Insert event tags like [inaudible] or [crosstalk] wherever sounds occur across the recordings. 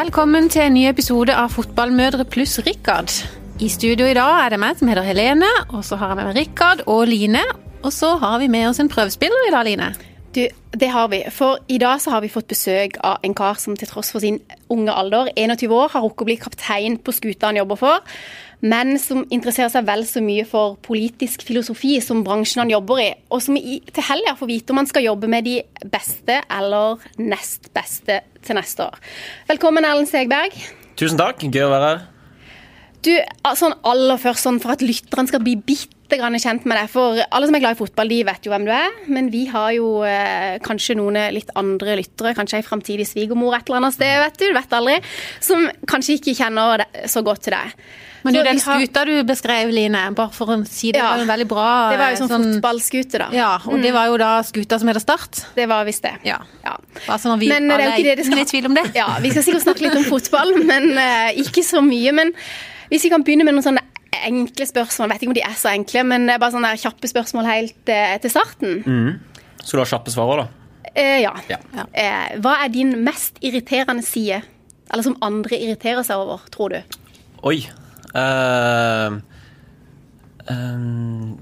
Velkommen til en ny episode av Fotballmødre pluss Rikard. I studio i dag er det meg som heter Helene, og så har jeg med meg Rikard og Line. Og så har vi med oss en prøvespiller i dag, Line. Du, det har vi. For i dag så har vi fått besøk av en kar som til tross for sin unge alder, 21 år, har rukket å bli kaptein på skuta han jobber for, men som interesserer seg vel så mye for politisk filosofi som bransjen han jobber i, og som til helga får vite om han skal jobbe med de beste eller nest beste til neste år. Velkommen, Erlend Segberg. Tusen takk, gøy å være her. Du, sånn aller først, sånn for at lytterne skal bli bitte grann kjent med deg. For alle som er glad i fotball, de vet jo hvem du er. Men vi har jo eh, kanskje noen litt andre lyttere, kanskje ei framtidig svigermor et eller annet sted, vet du, du vet aldri, som kanskje ikke kjenner det, så godt til deg. Men du, den skuta du beskrev, Line, bare for å si det, Ja. var jo veldig bra. Det var jo sånn, sånn fotballskute, da. Ja, og det var jo da skuta som heter Start. Det var visst det. Ja. Ja. Sånn at vi Men det er jo ikke det det skal- i tvil om det. Ja, Vi skal sikkert snakke litt om fotball, [laughs] men eh, ikke så mye. Men hvis vi kan begynne med noen sånne enkle spørsmål. Jeg vet ikke om de er så enkle, men det er bare sånne kjappe spørsmål helt eh, til starten. Skal du ha kjappe svar òg, da? Eh, ja. Ja. Eh, hva er din mest irriterende side? Eller som andre irriterer seg over, tror du? Oi. Uh, um,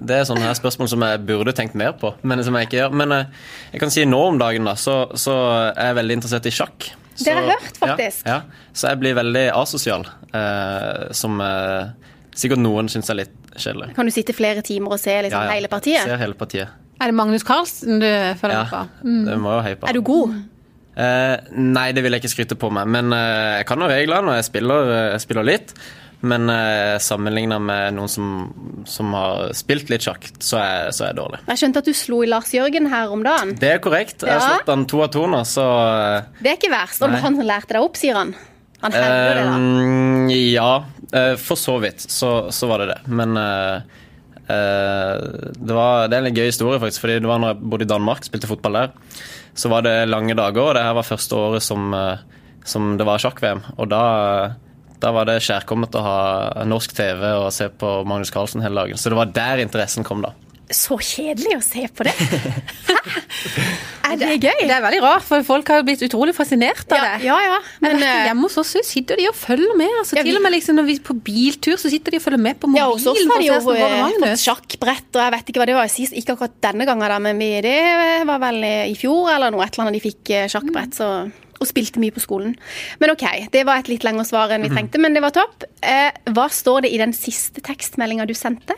det er sånne her spørsmål som jeg burde tenkt mer på, men som jeg ikke gjør. Men uh, jeg kan si nå om dagen, da, så, så er jeg veldig interessert i sjakk. Det har jeg hørt, faktisk. Ja, Så jeg blir veldig asosial, eh, som eh, sikkert noen syns er litt kjedelig. Kan du sitte flere timer og se liksom, Ja, ja. hele partiet? Ser hele partiet. Er det Magnus Carlsen du følger Ja, på? Mm. det må jeg heie på. Er du god? Eh, nei, det vil jeg ikke skryte på meg, men eh, jeg kan jo reglene, og jeg spiller, eh, jeg spiller litt. Men uh, sammenligna med noen som, som har spilt litt sjakk, så er, så er jeg dårlig. Jeg skjønte at du slo i Lars Jørgen her om dagen. Det er korrekt. Jeg har slått han to av to nå, så eh, Det er ikke verst. Var han lærte deg opp, sier han. Han hevder det, da. eh, Ja, eh, for så vidt så, så var det det. Men uh, uh, det, var, det er en gøy historie, faktisk. Fordi det var når jeg bodde i Danmark, spilte fotball der. Så var det lange dager, og det her var første året som, eh, som det var sjakk-VM. Og da, da var det kjærkomment å ha norsk TV og se på Magnus Carlsen hele dagen. Så det var der interessen kom, da. Så kjedelig å se på det. [laughs] Hæ? Er det gøy? Det er veldig rart, for folk har jo blitt utrolig fascinert av Ja, det. ja. ja. Men Men, eh, hjemme hos oss sitter de og følger med. Altså, Ja, vi- til og med liksom, når vi er på biltur, så sitter de og følger med på ja, mobilen. hos oss har de jo eh, fått sjakkbrett, og jeg vet ikke hva det var sist. Ikke akkurat denne gangen, da, men det var vel eh, i fjor eller noe, et eller annet de fikk eh, sjakkbrett. Så, og spilte mye på skolen. Men OK, det var et litt lengre svar enn vi Mhm. trengte, men det var topp. Eh, hva står det i den siste tekstmeldinga du sendte?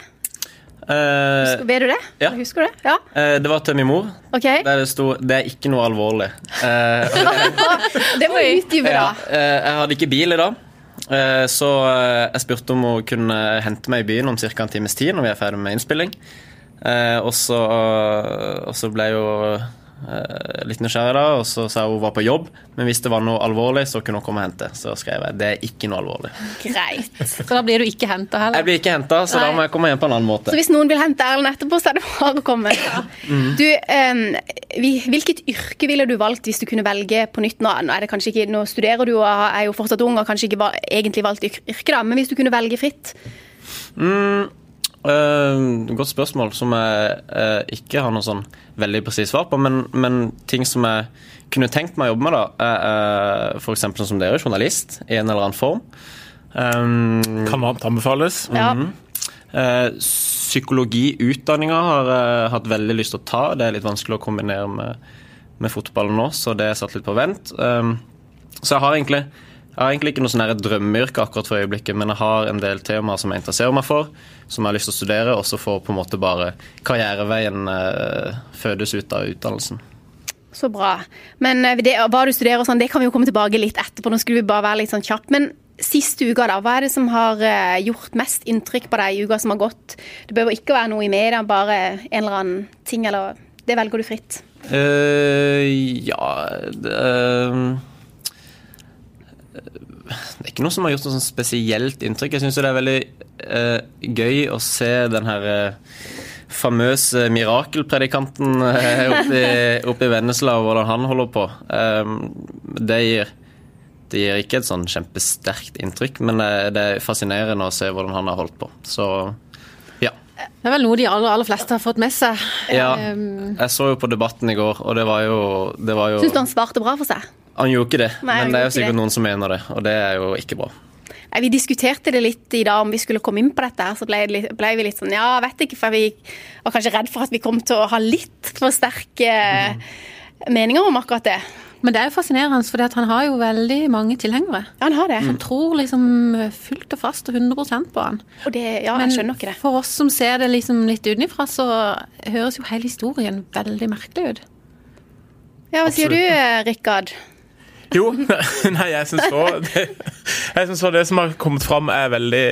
Uh, Vet du det? ja. Husker du det? Ja, Uh, det var til min mor. Okay. Der det sto 'det er ikke noe alvorlig'. Uh, [laughs] Det utdype, Ja, da. eh, jeg hadde ikke bil i dag, så jeg spurte om hun kunne hente meg i byen om ca. en times tid når vi er ferdig med innspilling. Og så, og så ble jo litt nysgjerrig da, og så sa hun var på jobb, men hvis det var noe alvorlig, så kunne hun komme og hente. Så skrev jeg 'det er ikke noe alvorlig'. Greit. Så da blir du ikke henta heller. Jeg blir ikke henta, så da må jeg komme hjem på en annen måte. Så hvis noen vil hente Erlend etterpå, så er det bare å komme. [laughs] Mhm. Du, um, hvilket yrke ville du valgt hvis du kunne velge på nytt? Nå, nå er det ikke, nå studerer du og er jo fortsatt ung og kanskje ikke egentlig valgt yrke, da, men hvis du kunne velge fritt? Mm, øh, godt spørsmål som jeg uh, ikke har noe sånn veldig presist svar på. Men, men ting som jeg kunne tenkt meg å jobbe med, da, er uh, f.eks. sånn som dere, journalist i en eller annen form. Um, Kan varmt anbefales. Ja. uh, Psykologiutdanninga har jeg hatt veldig lyst til å ta. Det er litt vanskelig å kombinere med, med fotballen nå, så det er satt litt på vent. Um, så jeg har egentlig jeg har egentlig ikke noe sånn drømmeyrke akkurat for øyeblikket, men jeg har en del temaer som jeg interesserer meg for, som jeg har lyst til å studere, og så får på en måte bare karriereveien eh, fødes ut av utdannelsen. Så bra. Men eh, det, hva du studerer og sånn, det kan vi jo komme tilbake litt etterpå. Nå skulle vi bare være litt sånn kjapp. Men siste uka, da. Hva er det som har eh, gjort mest inntrykk på deg i uka som har gått? Det behøver ikke være noe i media, bare en eller annen ting, eller Det velger du fritt. Uh, ja det, eh, det er ikke noe som har gjort noe sånn spesielt inntrykk. Jeg syns det er veldig uh, gøy å se den her uh, famøse mirakelpredikanten uh, oppe i, [laughs] oppe i Vennesla, og hvordan han holder på. Um, det gir det gir ikke et sånn kjempesterkt inntrykk, men det, det er fascinerende å se hvordan han har holdt på. Så. Det er vel noe de aller, aller fleste har fått med seg. Ja, Um, jeg så jo på debatten i går, og det var jo, det var jo Syns du han svarte bra for seg? Han gjorde ikke det, Nei, men det er jo sikkert det. noen som mener det, og det er jo ikke bra. Nei, Vi diskuterte det litt i dag om vi skulle komme inn på dette, her, så ble, litt, ble vi litt sånn ja, vet ikke, for vi var kanskje redd for at vi kom til å ha litt for sterke meninger om akkurat det. Men det er jo fascinerende, for han har jo veldig mange tilhengere. Ja, han har det. Som tror liksom fullt og fast og 100% på han. Og det, ja, Men jeg skjønner ikke det. for oss som ser det liksom litt utenfra, så høres jo hele historien veldig merkelig ut. Ja, Hva sier du, eh, Rikard? Jo, [laughs] nei, jeg syns så det, Jeg synes så det som har kommet fram, er veldig,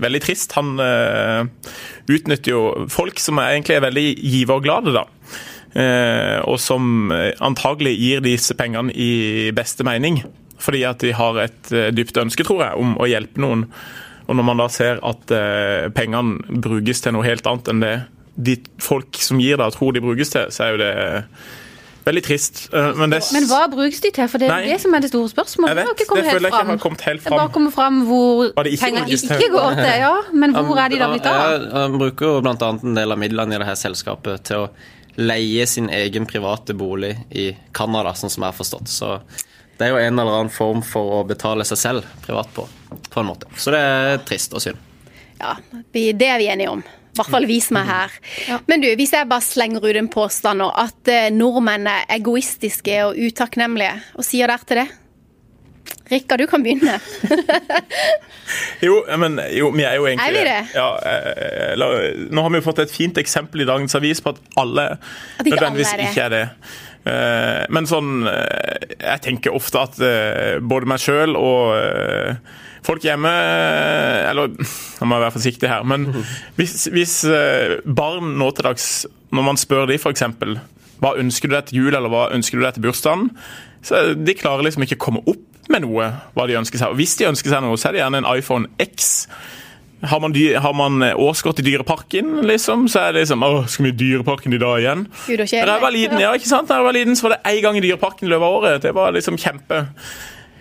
veldig trist. Han uh, utnytter jo folk som er egentlig er veldig giverglade, da. Eh, og som eh, antagelig gir disse pengene i beste mening. Fordi at de har et eh, dypt ønske, tror jeg, om å hjelpe noen. Og når man da ser at pengene brukes til noe helt annet enn det de folk som gir det, tror de brukes til, så er jo det veldig trist. Men, det, Men hva brukes de til? For det er Nei. det som er det store spørsmålet. Jeg vet, det føler jeg helt ikke fram. har kommet helt Det bare fram. kommer fram hvor pengene ikke penger ikke går til. Ja, men hvor er de da blitt av? Han bruker jo bl.a. en del av midlene i det her selskapet til å leie sin egen private bolig i Canada, sånn som jeg har forstått. Så det er jo en eller annen form for å betale seg selv privat på, på en måte. Så det er trist og synd. Ja, Det er vi enige om. I hvert fall vi som er her. Men du, hvis jeg bare slenger ut en påstand nå, at eh, nordmenn er egoistiske og utakknemlige, og sier dere til det? Rikard, du kan begynne. [laughs] Jo, men jo, vi er jo egentlig Er vi det? Ja, eh, la, nå har vi jo fått et fint eksempel i dagens avis på at alle At ikke nødvendigvis alle er det. ikke er det. Eh, men sånn eh, Jeg tenker ofte at eh, både meg sjøl og eh, folk hjemme eh, Eller nå må jeg være forsiktig her, men hvis, hvis eh, barn nå til dags, når man spør de f.eks. Hva ønsker du deg til jul, eller hva ønsker du deg til bursdagen? Så De klarer liksom ikke å komme opp med noe hva de ønsker seg. Og hvis de ønsker seg noe, så er det gjerne en iPhone X. Har man, har man eh, årskort i Dyreparken, liksom, så er det liksom Å, skal vi i Dyreparken i dag igjen? Gud, Da jeg var liten, ja, ikke sant? Da jeg var liten, så var det én gang i Dyreparken i løpet av året. Det var liksom kjempe.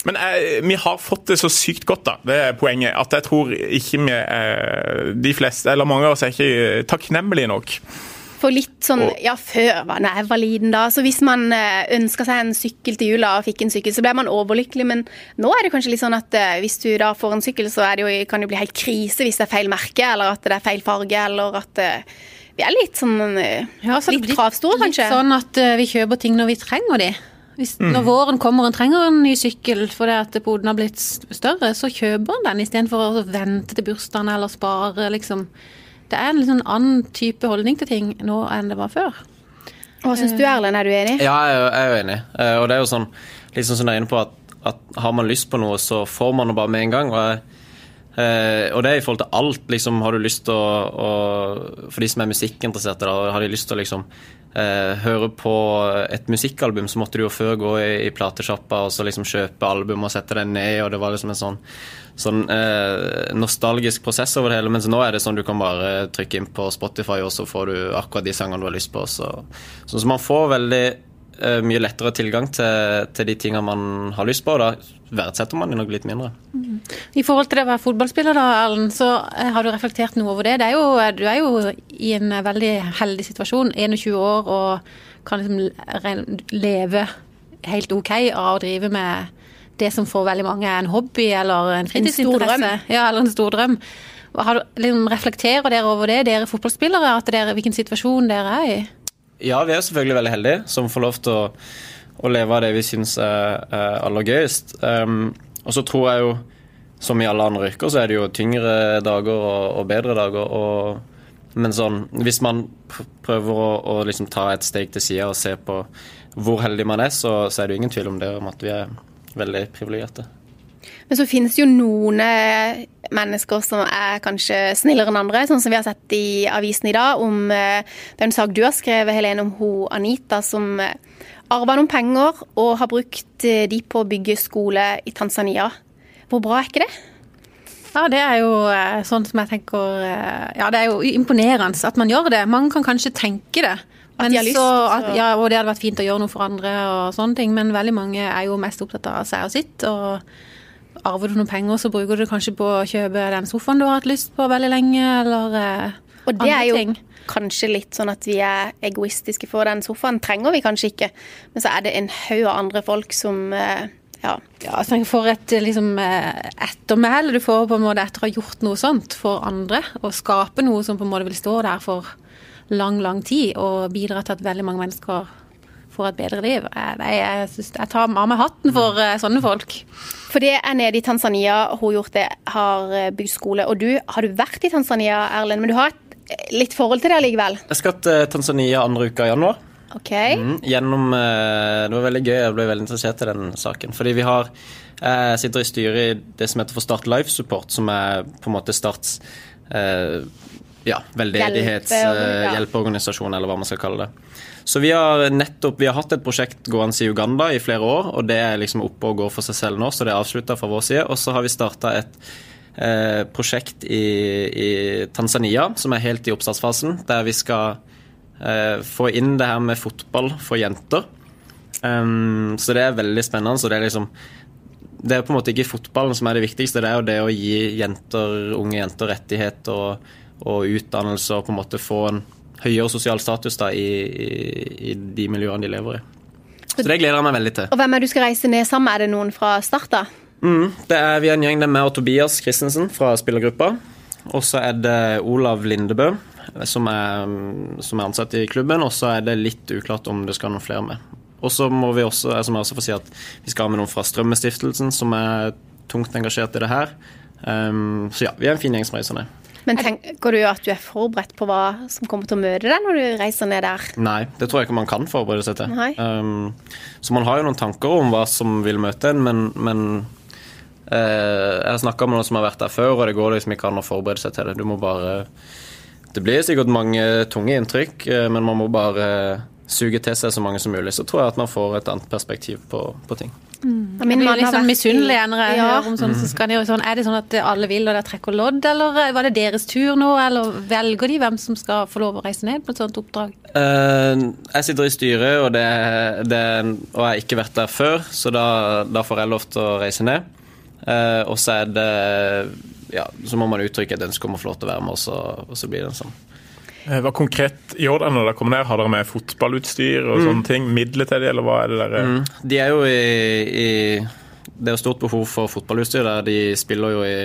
Men jeg, vi har fått det så sykt godt, da. Det er poenget. At jeg tror ikke vi eh, De fleste, eller mange av oss, er ikke takknemlige nok. For litt sånn, Og- ja før da jeg var liten da, så hvis man eh, ønska seg en sykkel til jula og fikk en sykkel, så ble man overlykkelig, men nå er det kanskje litt sånn at eh, hvis du da får en sykkel, så er det jo, kan det jo bli helt krise hvis det er feil merke, eller at det er feil farge, eller at eh, vi er litt sånn Ja, så litt blir kravstore, kanskje. Litt sånn at vi kjøper ting når vi trenger de. Hvis, Mm. Når våren kommer og en trenger en ny sykkel fordi at poden har blitt større, så kjøper en den istedenfor å vente til bursdagen eller spare, liksom. Det er en litt sånn annen type holdning til ting nå enn det var før. Hva syns du, Erlend, er du enig? Ja, jeg er jo- enig. Eh, Og det er jo sånn, liksom sånn jeg er inne på, at, at har man lyst på noe, så får man det bare med en gang. Og, jeg, eh, og det er i forhold til alt. liksom, Har du lyst til å, å For de som er musikkinteresserte, da, har de lyst til å liksom eh, høre på et musikkalbum, så måtte du jo før gå i, i platesjappa og så liksom kjøpe album og sette deg ned, og det var liksom en sånn sånn eh, nostalgisk prosess over det hele, mens nå er det sånn du kan bare trykke inn på Spotify, og så får du akkurat de sangene du har lyst på. Så, sånn som man får veldig mye lettere tilgang til, til de tingene man har lyst på, og da verdsetter man det nok litt mindre. I forhold til det å være fotballspiller, da, Erlend, så eh, har du reflektert noe over det. det er jo, du er jo i en eh, veldig heldig situasjon, 21 år, og kan liksom leve helt OK av å drive med det som for veldig mange er en hobby eller en fritidsinteresse. Ja, eller en stor drøm. Har du, liksom, reflekterer dere over det, dere fotballspillere, at dere, hvilken situasjon dere er i? Ja, vi er selvfølgelig veldig heldige som får lov til å, å leve av det vi syns er, er aller gøyest. Um, og så tror jeg jo, som i alle andre yrker, så er det jo tyngre dager og, og bedre dager. Og, men sånn, hvis man prøver å, å liksom ta et steg til sida og se på hvor heldig man er, så, så er det jo ingen tvil om det, om at vi er veldig privilegerte. Men så finnes det jo noen eh, mennesker som er kanskje snillere enn andre, sånn som vi har sett i avisen i dag. om den Det er en sak du har skrevet, Helene, om hun Anita som eh, arva noen penger og har brukt eh, de på å bygge skole i Tanzania. Hvor bra er ikke det? Ja, det er jo eh, sånn som jeg tenker eh, Ja, det er jo imponerende at man gjør det. Mange kan kanskje tenke det. At de har lyst, så, så- at, ja, og det hadde vært fint å gjøre noe for andre og sånne ting, men veldig mange er jo mest opptatt av seg og sitt. og Arver du noen penger, så bruker du det kanskje på å kjøpe den sofaen du har hatt lyst på veldig lenge, eller eh, Og det er jo kanskje litt sånn at vi er egoistiske for den sofaen. Trenger vi kanskje ikke. Men så er det en haug av andre folk som eh, ja. Ja, så jeg får et liksom, eh, ettermæle du får på en måte etter å ha gjort noe sånt for andre, og skape noe som på en måte vil stå der for lang, lang tid, og bidra til at veldig mange mennesker får et bedre liv. Nei, jeg, synes, jeg tar av meg hatten for eh, sånne folk. For det er nede i Tanzania hun gjort det, har eh, bygd skole. Og du, har du vært i Tanzania, Erlend? Men du har et eh, litt forhold til det allikevel? Jeg skal til Tanzania andre uka i januar. OK. Mm, gjennom Det var veldig gøy, jeg ble veldig interessert i den saken. Fordi vi har eh, Jeg sitter i styret i det som heter for Start Life Support, som er på en måte Starts eh, ja, veldedighetshjelpeorganisasjon, eller hva man skal kalle det. Så vi har nettopp Vi har hatt et prosjekt gående i Uganda i flere år, og det er liksom oppe og går for seg selv nå, så det er avslutta fra vår side. Og så har vi starta et eh, prosjekt i, i Tanzania som er helt i oppstartsfasen, der vi skal eh, få inn det her med fotball for jenter. Um, så det er veldig spennende. Så det er liksom Det er på en måte ikke fotballen som er det viktigste, det er jo det å gi jenter, unge jenter rettigheter og, og utdannelse og på en måte få en høyere sosial status da i, i, i de miljøene de lever i. Så det gleder jeg meg veldig til. Og hvem er du skal reise ned sammen med? Er det noen fra start, da? Mm, det er vi er en gjeng, det er meg og Tobias Christensen fra spillergruppa. Og så er det Olav Lindebø, som er, som er ansatt i klubben. Og så er det litt uklart om det skal noen flere med. Og så må vi også, som jeg også får si at vi skal ha med noen fra Strømmestiftelsen, som er tungt engasjert i det her. Um, så ja, vi er en fin gjeng som reiser ned. Men tenker du at du er forberedt på hva som kommer til å møte deg når du reiser ned der? Nei, det tror jeg ikke man kan forberede seg til. Um, så man har jo noen tanker om hva som vil møte en, men, men uh, jeg har snakka med noen som har vært der før, og det går liksom ikke an å forberede seg til det. Du må bare Det blir sikkert mange tunge inntrykk, eh, men man må bare suge til seg så mange som mulig. Så tror jeg at man får et annet perspektiv på, på ting. Jeg min mann vært misunnelig når jeg Ja. hører om sånn, så skal de jo sånn, Er det sånn at alle vil og dere trekker lodd, eller var det deres tur nå? Eller velger de hvem som skal få lov å reise ned på et sånt oppdrag? Uh, jeg sitter i styret, og, det, det, og jeg har ikke vært der før, så da, da får jeg lov til å reise ned. Uh, og så er det ja, så må man uttrykke et ønske om å få lov til å være med, og så, og så blir det sånn. Eh, Hva konkret gjør dere når dere kommer ned? Har dere med fotballutstyr og sånne ting? Midler til det, eller hva er det dere Mm. De er jo i, i Det er jo stort behov for fotballutstyr der. De spiller jo i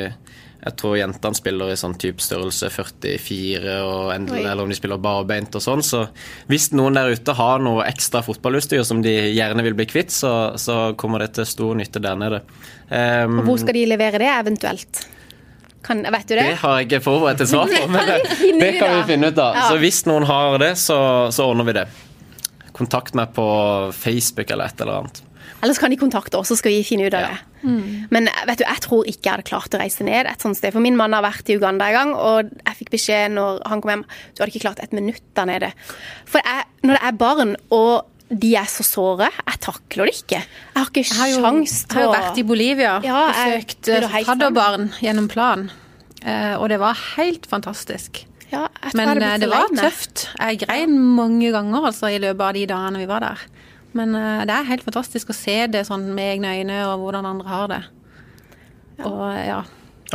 Jeg tror jentene spiller i sånn type størrelse 44, og endelig, eller om de spiller barbeint og sånn. Så hvis noen der ute har noe ekstra fotballutstyr som de gjerne vil bli kvitt, så, så kommer det til stor nytte der nede. Um, Og hvor skal de levere det eventuelt? Kan, vet du det? Det har jeg ikke forberedt et svar på, [laughs] men det, det kan vi finne ut av. Ja. Så hvis noen har det, så, så ordner vi det. Kontakt meg på Facebook eller et eller annet. Eller så kan de kontakte oss, så skal vi finne ut av Ja. det. Men vet du, jeg tror ikke jeg hadde klart å reise ned et sånt sted. For min mann har vært i Uganda en gang, og jeg fikk beskjed når han kom hjem Du hadde ikke klart et minutt der nede. For jeg, når det er barn, og de er så såre, jeg takler det ikke. Jeg har ikke Jeg har jo, jeg har jo vært i Bolivia, Ja, besøkt eh, fadderbarn gjennom plan. Eh, og det var helt fantastisk. ja, jeg tror Men hadde eh, det var tøft. Jeg grein mange ganger altså, i løpet av de dagene vi var der. Men det er helt fantastisk å se det sånn med egne øyne, og hvordan andre har det. Og ja.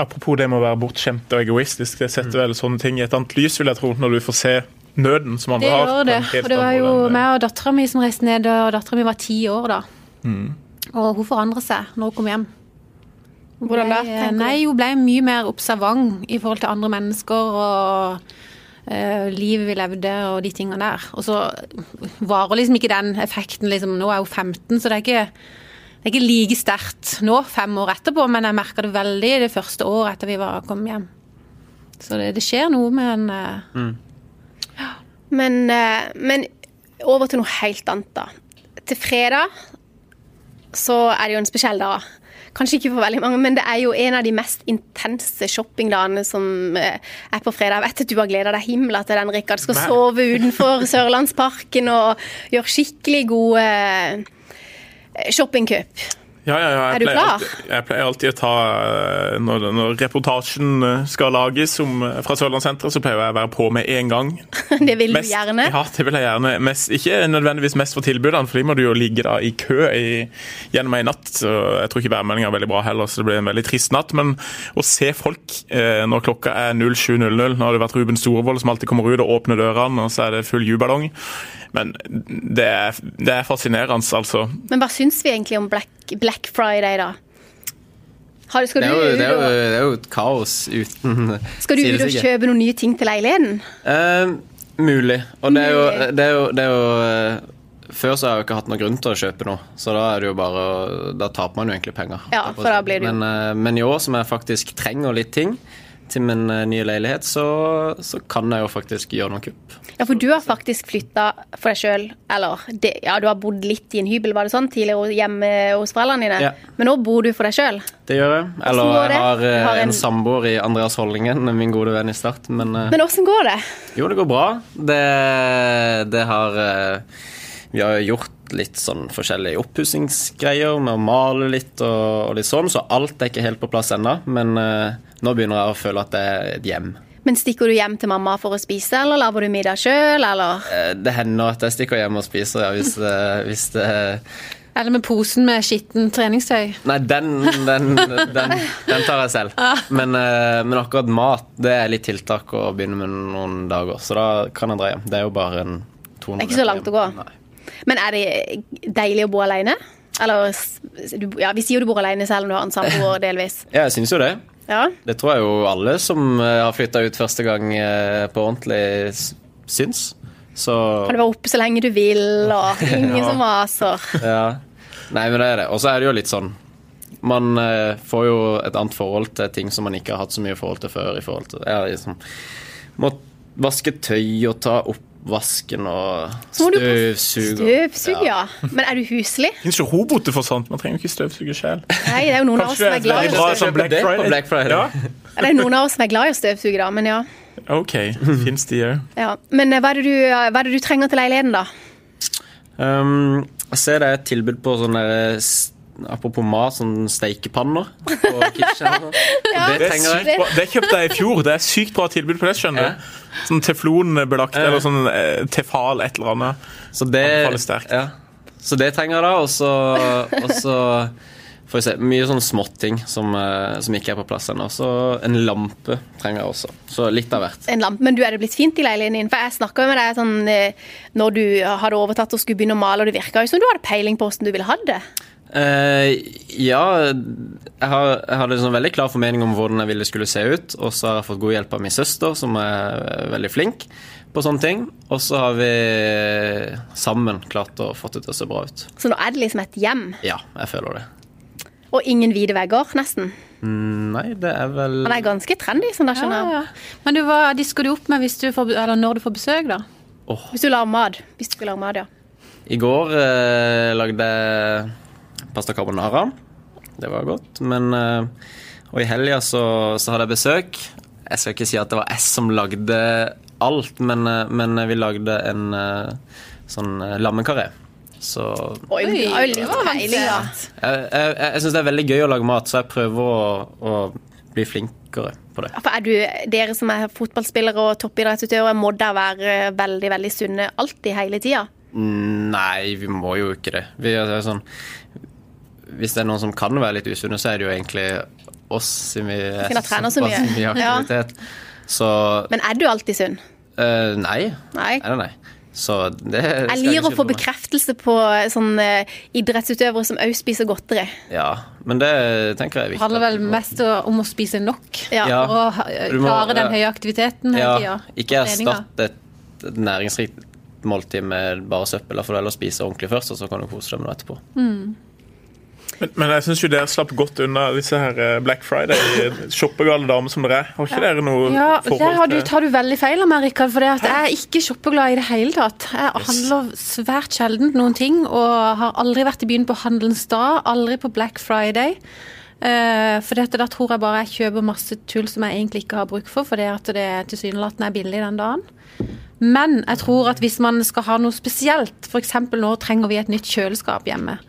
Apropos det med å være bortskjemt og egoistisk, det setter vel sånne ting i et annet lys, vil jeg tro, når du får se nøden som andre Det har. gjør det. Og det var jo meg og dattera mi som reiste ned, og dattera mi var ti år da. Mm. Og hun forandret seg når hun kom hjem. Hun Hvordan da? Nei, hun ble mye mer observant i forhold til andre mennesker og uh, livet vi levde og de tingene der. Og så varer liksom ikke den effekten liksom Nå er hun 15, så det er ikke, det er ikke like sterkt nå, fem år etterpå, men jeg merka det veldig det første året etter vi var kommet hjem. Så det, det skjer noe med en eh, Men, eh, men over til noe helt annet, da. Til fredag så er det jo en spesiell dag. Kanskje ikke for veldig mange, men det er jo en av de mest intense shoppingdagene som eh, er på fredag. Jeg vet at du har gleda deg himla til den, Rikard. Skal Nei. sove utenfor [laughs] Sørlandsparken og gjøre skikkelig gode eh, shoppingkjøp. Ja, ja, ja. Er du klar? Alltid, jeg pleier alltid å ta eh, Når, når reportasjen eh, skal lages om, fra Sørlandssenteret, så pleier jeg å være på med en gang. [laughs] Det vil du Mest- gjerne. Ja, det vil jeg gjerne. Mest, ikke nødvendigvis mest for tilbudene, for de må du jo ligge da i kø i, gjennom ei natt. Så jeg tror ikke værmeldinga er veldig bra heller, så det blir en veldig trist natt. Men å se folk eh, når klokka er 07.00, nå har det vært Ruben Storvold som alltid kommer ut og åpner dørene, og så er det full juballong. Men det er, det er fascinerende, altså. Men hva syns vi egentlig om Black, Black Friday, da? Har, skal, Det er, jo, det, er jo, det er jo et kaos uten [laughs] skal du ut og kjøpe noen nye ting til leiligheten? Uh, mulig. Og det er jo, det er jo, det er jo eh, Før så har jeg jo ikke hatt noen grunn til å kjøpe noe, så da er det jo bare Da taper man jo egentlig penger. Ja, for da blir det jo- men, uh, men i år som jeg faktisk trenger litt ting til min eh, nye leilighet, så, så kan jeg jo faktisk gjøre noen kupp. Ja, for du har faktisk flytta for deg sjøl, eller det, ja, du har bodd litt i en hybel, var det sånn, tidligere hjemme hos foreldrene dine? Ja. Men nå bor du for deg sjøl. Det gjør jeg. Eller jeg har, eh, har en- en samboer i Andreas Holdingen, [laughs] min gode venn i Start. Men, eh, Men åssen går det? jo, det går bra. Det, det har Vi har gjort litt sånn forskjellige oppussingsgreier med å male litt og, og litt sånn, så alt er ikke helt på plass ennå. Men uh, nå begynner jeg å føle at det er et hjem. Men stikker du hjem til mamma for å spise, eller lager du middag sjøl, eller? Eh, Det hender at jeg stikker hjem og spiser, ja, hvis, det- hvis det Eller med posen med skitten treningstøy. Nei, den, den, den, den tar jeg selv. Men, eh, men akkurat mat det er litt tiltak å begynne med noen dager. Så da kan jeg dra hjem. Det er jo bare en 200 Det er ikke så langt å gå. Nei. Men er det deilig å bo alene? Eller ja, vi sier jo du bor alene selv om du har en samboer [laughs] delvis. Ja, jeg syns jo det. Ja. Det tror jeg jo alle som eh, har flytta ut første gang eh, på ordentlig, syns. Så Kan du være oppe så lenge du vil, og [laughs] ingen Ja. som maser. ja. Nei, men det er det. Og så er det jo litt sånn Man eh, får jo et annet forhold til ting som man ikke har hatt så mye forhold til før. i forhold til ja, liksom, Må vaske tøy og ta oppvasken og støvsuger. Støvsug, ja. Men er du huslig? Det ikke roboter for sånt. Man trenger jo ikke støvsuge selv. Nei, det er jo noen av oss som er glad i å støvsuge. Som Black Friday. Ja, Det er noen av oss som er glad i å støvsuge, da, men ja. OK. Fins de òg. ja. Men eh, hva er, det du, hva er det du trenger til leiligheten, da? Um, jeg ser det er et tilbud på sånne Apropos mat, sånn steikepanner på kitchen. [laughs] Ja, det Det, det kjøpte jeg i fjor. Det er sykt bra tilbud på det, skjønner Ja. du. Sånn teflonbelagt eller sånn eh, tefal et eller annet. Så det, ja. så det trenger jeg da, og så, og så får vi se. Mye sånne småting som, eh, som ikke er på plass ennå. Så en lampe trenger jeg også. Så litt av hvert. En lampe. Men du, er det blitt fint i leiligheten din? For jeg snakka med deg sånn eh, når du hadde overtatt og skulle begynne å male, og det virka jo som du hadde peiling på hvordan du ville ha det. Eh, ja, jeg, har, jeg hadde en sånn veldig klar formening om hvordan jeg ville skulle se ut. Og så har jeg fått god hjelp av min søster, som er veldig flink på sånne ting. Og så har vi sammen klart å få det til å se bra ut. Så nå er det liksom et hjem. Ja, jeg føler det. Og ingen hvite vegger, nesten. Mm, Nei, det er vel Han er ganske trendy, sånn der, skjønner jeg. Ja, Men du, hva disker du opp med hvis du får, eller når du får besøk, da? Hvis du lager mat. Hvis du skal lage mat, ja. I går eh, lagde jeg pasta carbonara. Det var godt. Men eh, Og i helga så, så hadde jeg besøk. Jeg skal ikke si at det var jeg som lagde alt, men, eh, men vi lagde en eh, sånn lammekaré. Så Oi, det var veldig da. jeg, jeg, jeg syns det er veldig gøy å lage mat, så jeg prøver å, å bli flinkere på det. For er du, Dere som er fotballspillere og toppidrettsutøvere, må da være veldig veldig sunne alltid, hele tida? Nei, vi må jo ikke det. Vi er sånn Hvis det er noen som kan være litt usunne, så er det jo egentlig oss siden vi er såpass mye. mye. aktivitet. Ja. Så Men er du alltid sunn? Uh, nei. Nei. Nei, nei. Så det Jeg ikke å få bekreftelse på sånne idrettsutøvere som òg spiser godteri. Ja, men det tenker jeg er viktig. Det handler vel mest om å spise nok Ja. Ja. for å ha- må- klare den høye aktiviteten Ja, tida. ikke erstatt et, et næringsrikt måltid med bare søppel. For du heller spise ordentlig først, og så kan du kose deg med noe etterpå. Men, men jeg syns jo dere slapp godt unna disse her eh, Black Friday-shoppegale damer som dere er. Har ikke dere noe Ja, forhold du, til tar du veldig feil av meg, Rikard. For det jeg er ikke shoppeglad i det hele tatt. Jeg handler svært sjelden noen ting, og har aldri vært i byen på handelens dag. Aldri på Black Friday. Uh, for dette, da tror jeg bare jeg kjøper masse tull som jeg egentlig ikke har bruk for, fordi at det tilsynelatende er billig den dagen. Men jeg tror at hvis man skal ha noe spesielt, f.eks. nå trenger vi et nytt kjøleskap hjemme,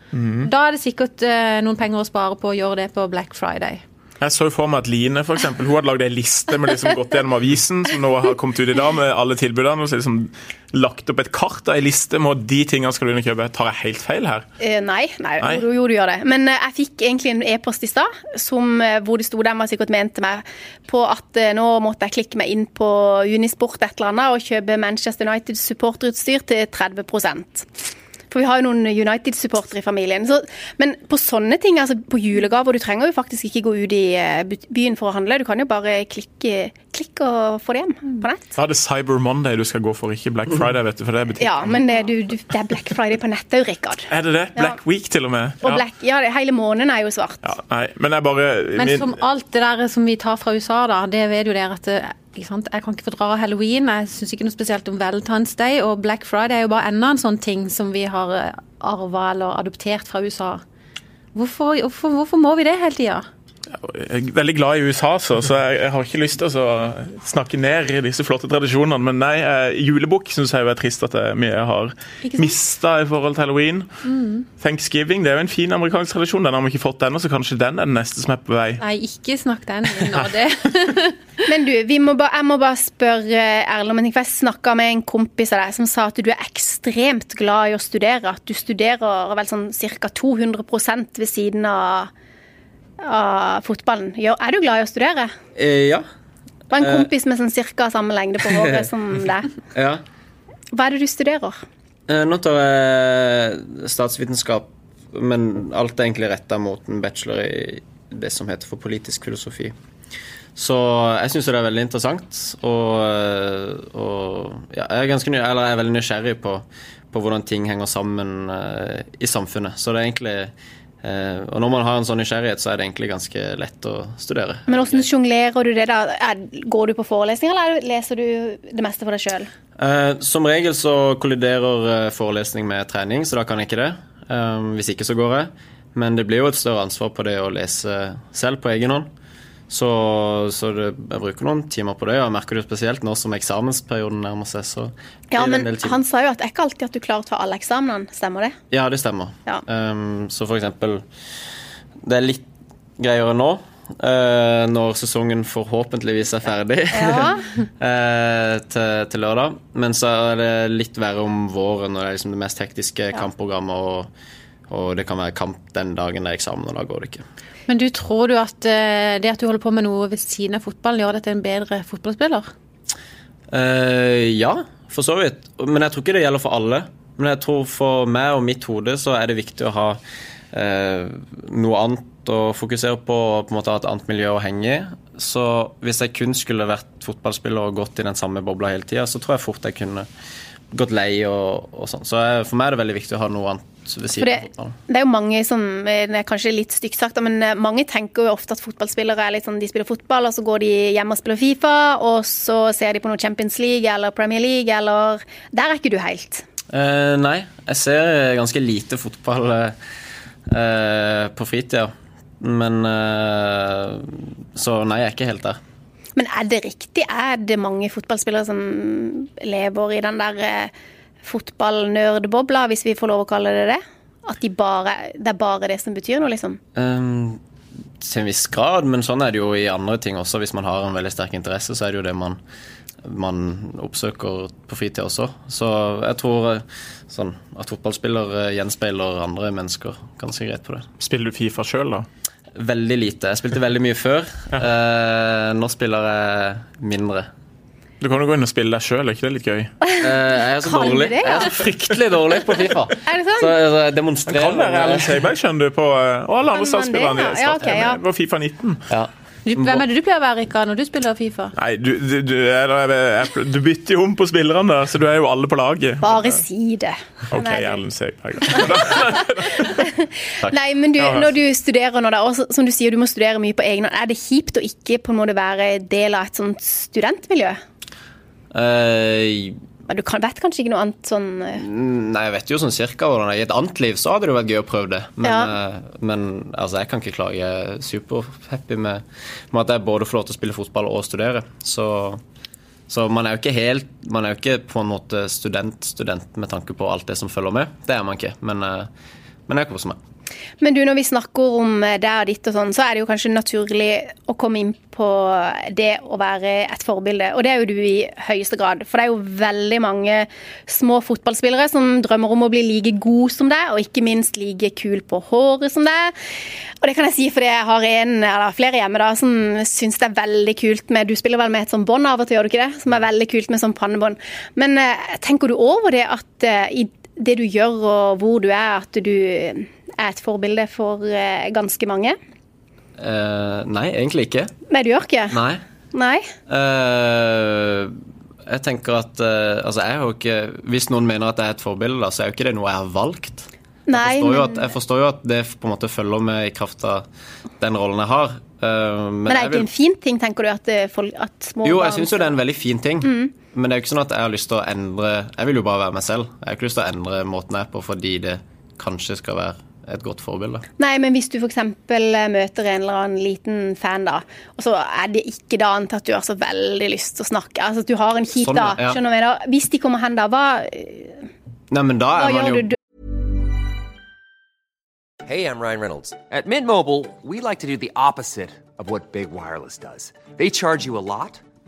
da er det sikkert eh, noen penger å spare på å gjøre det på Black Friday. Jeg så for meg at Line for eksempel, hun hadde lagd ei liste med liksom gått gjennom avisen, som nå har kommet ut i dag, med alle tilbudene. og så liksom lagt opp et kart ei liste med de tingene skal du inn og kjøpe. Tar jeg helt feil her? Eh, nei, nei, Nei. Jo, jo, du gjør det. Men eh, jeg fikk egentlig en e-post i stad eh, hvor det sto der man sikkert mente meg på at eh, nå måtte jeg klikke meg inn på Unisport et eller annet og kjøpe Manchester United supporterutstyr til 30 For vi har jo noen United-supportere i familien. Så, men på sånne ting, altså på julegaver, du trenger jo faktisk ikke gå ut i eh, byen for å handle. Du kan jo bare klikke, klikke og få det hjem på nett. Da er det Cyber Monday du skal gå for, ikke Black Friday. vet du, for det er butikk. Ja, men det, du, du, det er Black Friday på nettet, Rikard. Er det det? Black Week til og med? Og Ja. Black, ja, hele måneden er jo svart. Ja, nei, men jeg bare Men min- som alt det der som vi tar fra USA, da, det vet jo dere at det, ikke sant? Jeg kan ikke fordra halloween. Jeg syns ikke noe spesielt om Valentine's Day. Og Black Friday er jo bare enda en sånn ting som vi har arva eller adoptert fra USA. Hvorfor, hvorfor, hvorfor må vi det hele tida? Jeg er veldig glad i USA, så, så jeg, jeg har ikke lyst til å snakke ned i disse flotte tradisjonene. Men nei, eh, julebukk syns jeg er trist at jeg mye har mista i forhold til halloween. Thanksgiving det er jo en fin amerikansk tradisjon. Den har vi ikke fått ennå, så kanskje den er den neste som er på vei. Nei, ikke snakk den nå. Det. [laughs] Men du, vi må ba, jeg må bare spørre Erlend om en ting. For jeg snakka med en kompis av deg som sa at du er ekstremt glad i å studere. At du studerer vel sånn ca. 200 ved siden av, av fotballen. Er du glad i å studere? Eh, ja. Det var en kompis med sånn ca. samme lengde på håret som [laughs] deg. ja. Hva er det du studerer? Eh, Nå tar jeg statsvitenskap, men alt er egentlig retta mot en bachelor i det som heter for politisk filosofi. Så jeg syns det er veldig interessant, og, eh, og ja, jeg, er ganske, eller jeg er veldig nysgjerrig på, på hvordan ting henger sammen eh, i samfunnet. Så det er egentlig eh, Og når man har en sånn nysgjerrighet, så er det egentlig ganske lett å studere. Men hvordan sjonglerer du det, da? Er, går du på forelesning, eller leser du det meste for deg sjøl? Eh, som regel så kolliderer eh, forelesning med trening, så da kan jeg ikke det. Eh, hvis ikke så går jeg. Men det blir jo et større ansvar på det å lese selv på egen hånd. Så, så det, jeg bruker noen timer på det, og jeg merker det spesielt nå som eksamensperioden nærmer seg. så Ja, men han sa jo at det er ikke alltid at du klarer å ta alle eksamenene. Stemmer det? Ja, det stemmer. Ja. Um, så for eksempel Det er litt greiere nå, Uh, når sesongen forhåpentligvis er ferdig Ja. [laughs] uh, til, til lørdag. Men så er det litt verre om våren, når det er liksom det mest hektiske kampprogrammet. Og, og det kan være kamp den dagen det er eksamen, og da går det ikke. Men du tror du at eh, det at du holder på med noe ved siden av fotballen, gjør deg til en bedre fotballspiller? Uh, ja, for så vidt. Men jeg tror ikke det gjelder for alle. Men jeg tror for meg og mitt hode så er det viktig å ha uh, noe annet å fokusere på og på en måte ha et annet miljø å henge i. Så hvis jeg kun skulle vært fotballspiller og gått i den samme bobla hele tida, så tror jeg fort jeg kunne gått lei og, og sånn. Så jeg, for meg er det veldig viktig å ha noe annet ved siden det, av fotballen. det er jo mange som eh, Det er kanskje litt stygt sagt, men eh, mange tenker jo ofte at fotballspillere er litt sånn De spiller fotball, og så går de hjem og spiller Fifa, og så ser de på noe Champions League eller Premier League, eller Der er ikke du helt. Eh, nei, jeg ser ganske lite fotball eh, eh, på fritida. Men eh, Så nei, jeg er ikke helt der. Men er det riktig? Er det mange fotballspillere som lever i den der eh, fotballnerdbobla, hvis vi får lov å kalle det det? At de bare, det er bare det som betyr noe, liksom? Um, til en viss grad, men sånn er det jo i andre ting også. Hvis man har en veldig sterk interesse, så er det jo det man, man oppsøker på fritida også. Så jeg tror eh, sånn, at fotballspiller gjenspeiler andre mennesker ganske greit på det. Spiller du Fifa sjøl, da? Veldig lite. Jeg spilte veldig mye før. Eh, nå spiller jeg mindre. Du kan jo gå inn og spille deg sjøl, er ikke det litt gøy? Uh, jeg er så Kan dårlig. det, ja? Jeg er så fryktelig dårlig på Fifa. Er det sånn? Så jeg Det kan demonstrerer være Erlend Seiberg, skjønner du, på, eh, og alle andre startspillerne ja? i Ja, Start. ok, ja. På Fifa 19. ja. Du, hvem er det du pleier å være, Rikard, når du spiller Fifa? Nei, du, du, du, eller, jeg- du bytter jo om på spillerne, så du er jo alle på laget. Bare si det. OK, Erlend Søiberg. [laughs] Nei, men når du studerer nå, da, og som du sier, du må studere mye på egen hånd. Er det kjipt å ikke på en måte være del av et sånt studentmiljø? Eh, Men Du kan, vet kanskje ikke noe annet sånn eh, Nei, jeg vet jo sånn cirka hvordan det. I et annet liv så hadde det vært gøy å prøve det. Men, Ja. eh, men altså, jeg kan ikke klage. Jeg er superhappy med, med at jeg både får lov til å spille fotball og studere. Så Så man er jo ikke helt Man er jo ikke på en måte student-student med tanke på alt det som følger med. Det er man ikke. Men, men jeg koser meg. Men du, når vi snakker om det og ditt og sånn, så er det jo kanskje naturlig å komme inn på det å være et forbilde. Og det er jo du i høyeste grad. For det er jo veldig mange små fotballspillere som drømmer om å bli like god som deg, og ikke minst like kul på håret som deg. Og det kan jeg si fordi jeg har en eller flere hjemme da som syns det er veldig kult med Du spiller vel med et sånt bånd av og til, gjør du ikke det? Som er veldig kult med sånn pannebånd. Men eh, tenker du over det at eh, i det du gjør og hvor du er, at du er et forbilde for eh, ganske mange? Uh, nei, egentlig ikke. Nei, du gjør ikke? Nei. Nei? Uh, jeg tenker at uh, Altså, jeg har ikke Hvis noen mener at jeg er et forbilde, da, så er jo ikke det noe jeg har valgt. Nei, Jeg forstår, jo men, at, jeg forstår jo at det på en måte følger med i kraft av den rollen jeg har. Men men det er ikke vil- en fin ting, tenker du, at, folk, at små Jo, jeg syns jo det er en veldig fin ting. Mm. Men det er jo ikke sånn at jeg har lyst til å endre Jeg vil jo bare være meg selv. Jeg har ikke lyst til å endre måten jeg er på fordi det kanskje skal være et godt forbilde. Nei, men hvis du f.eks. møter en eller annen liten fan, da, og så er det ikke da annet at du har så veldig lyst til å snakke, altså at du har en kjip Sånn, dag, ja. skjønner du hva jeg mener? Hvis de kommer hen da, hva, Nei, men da hva er man gjør jo du? Hey, I'm Ryan Reynolds. At Mint Mobile, we like to do the opposite of what Big Wireless does. They charge you a lot,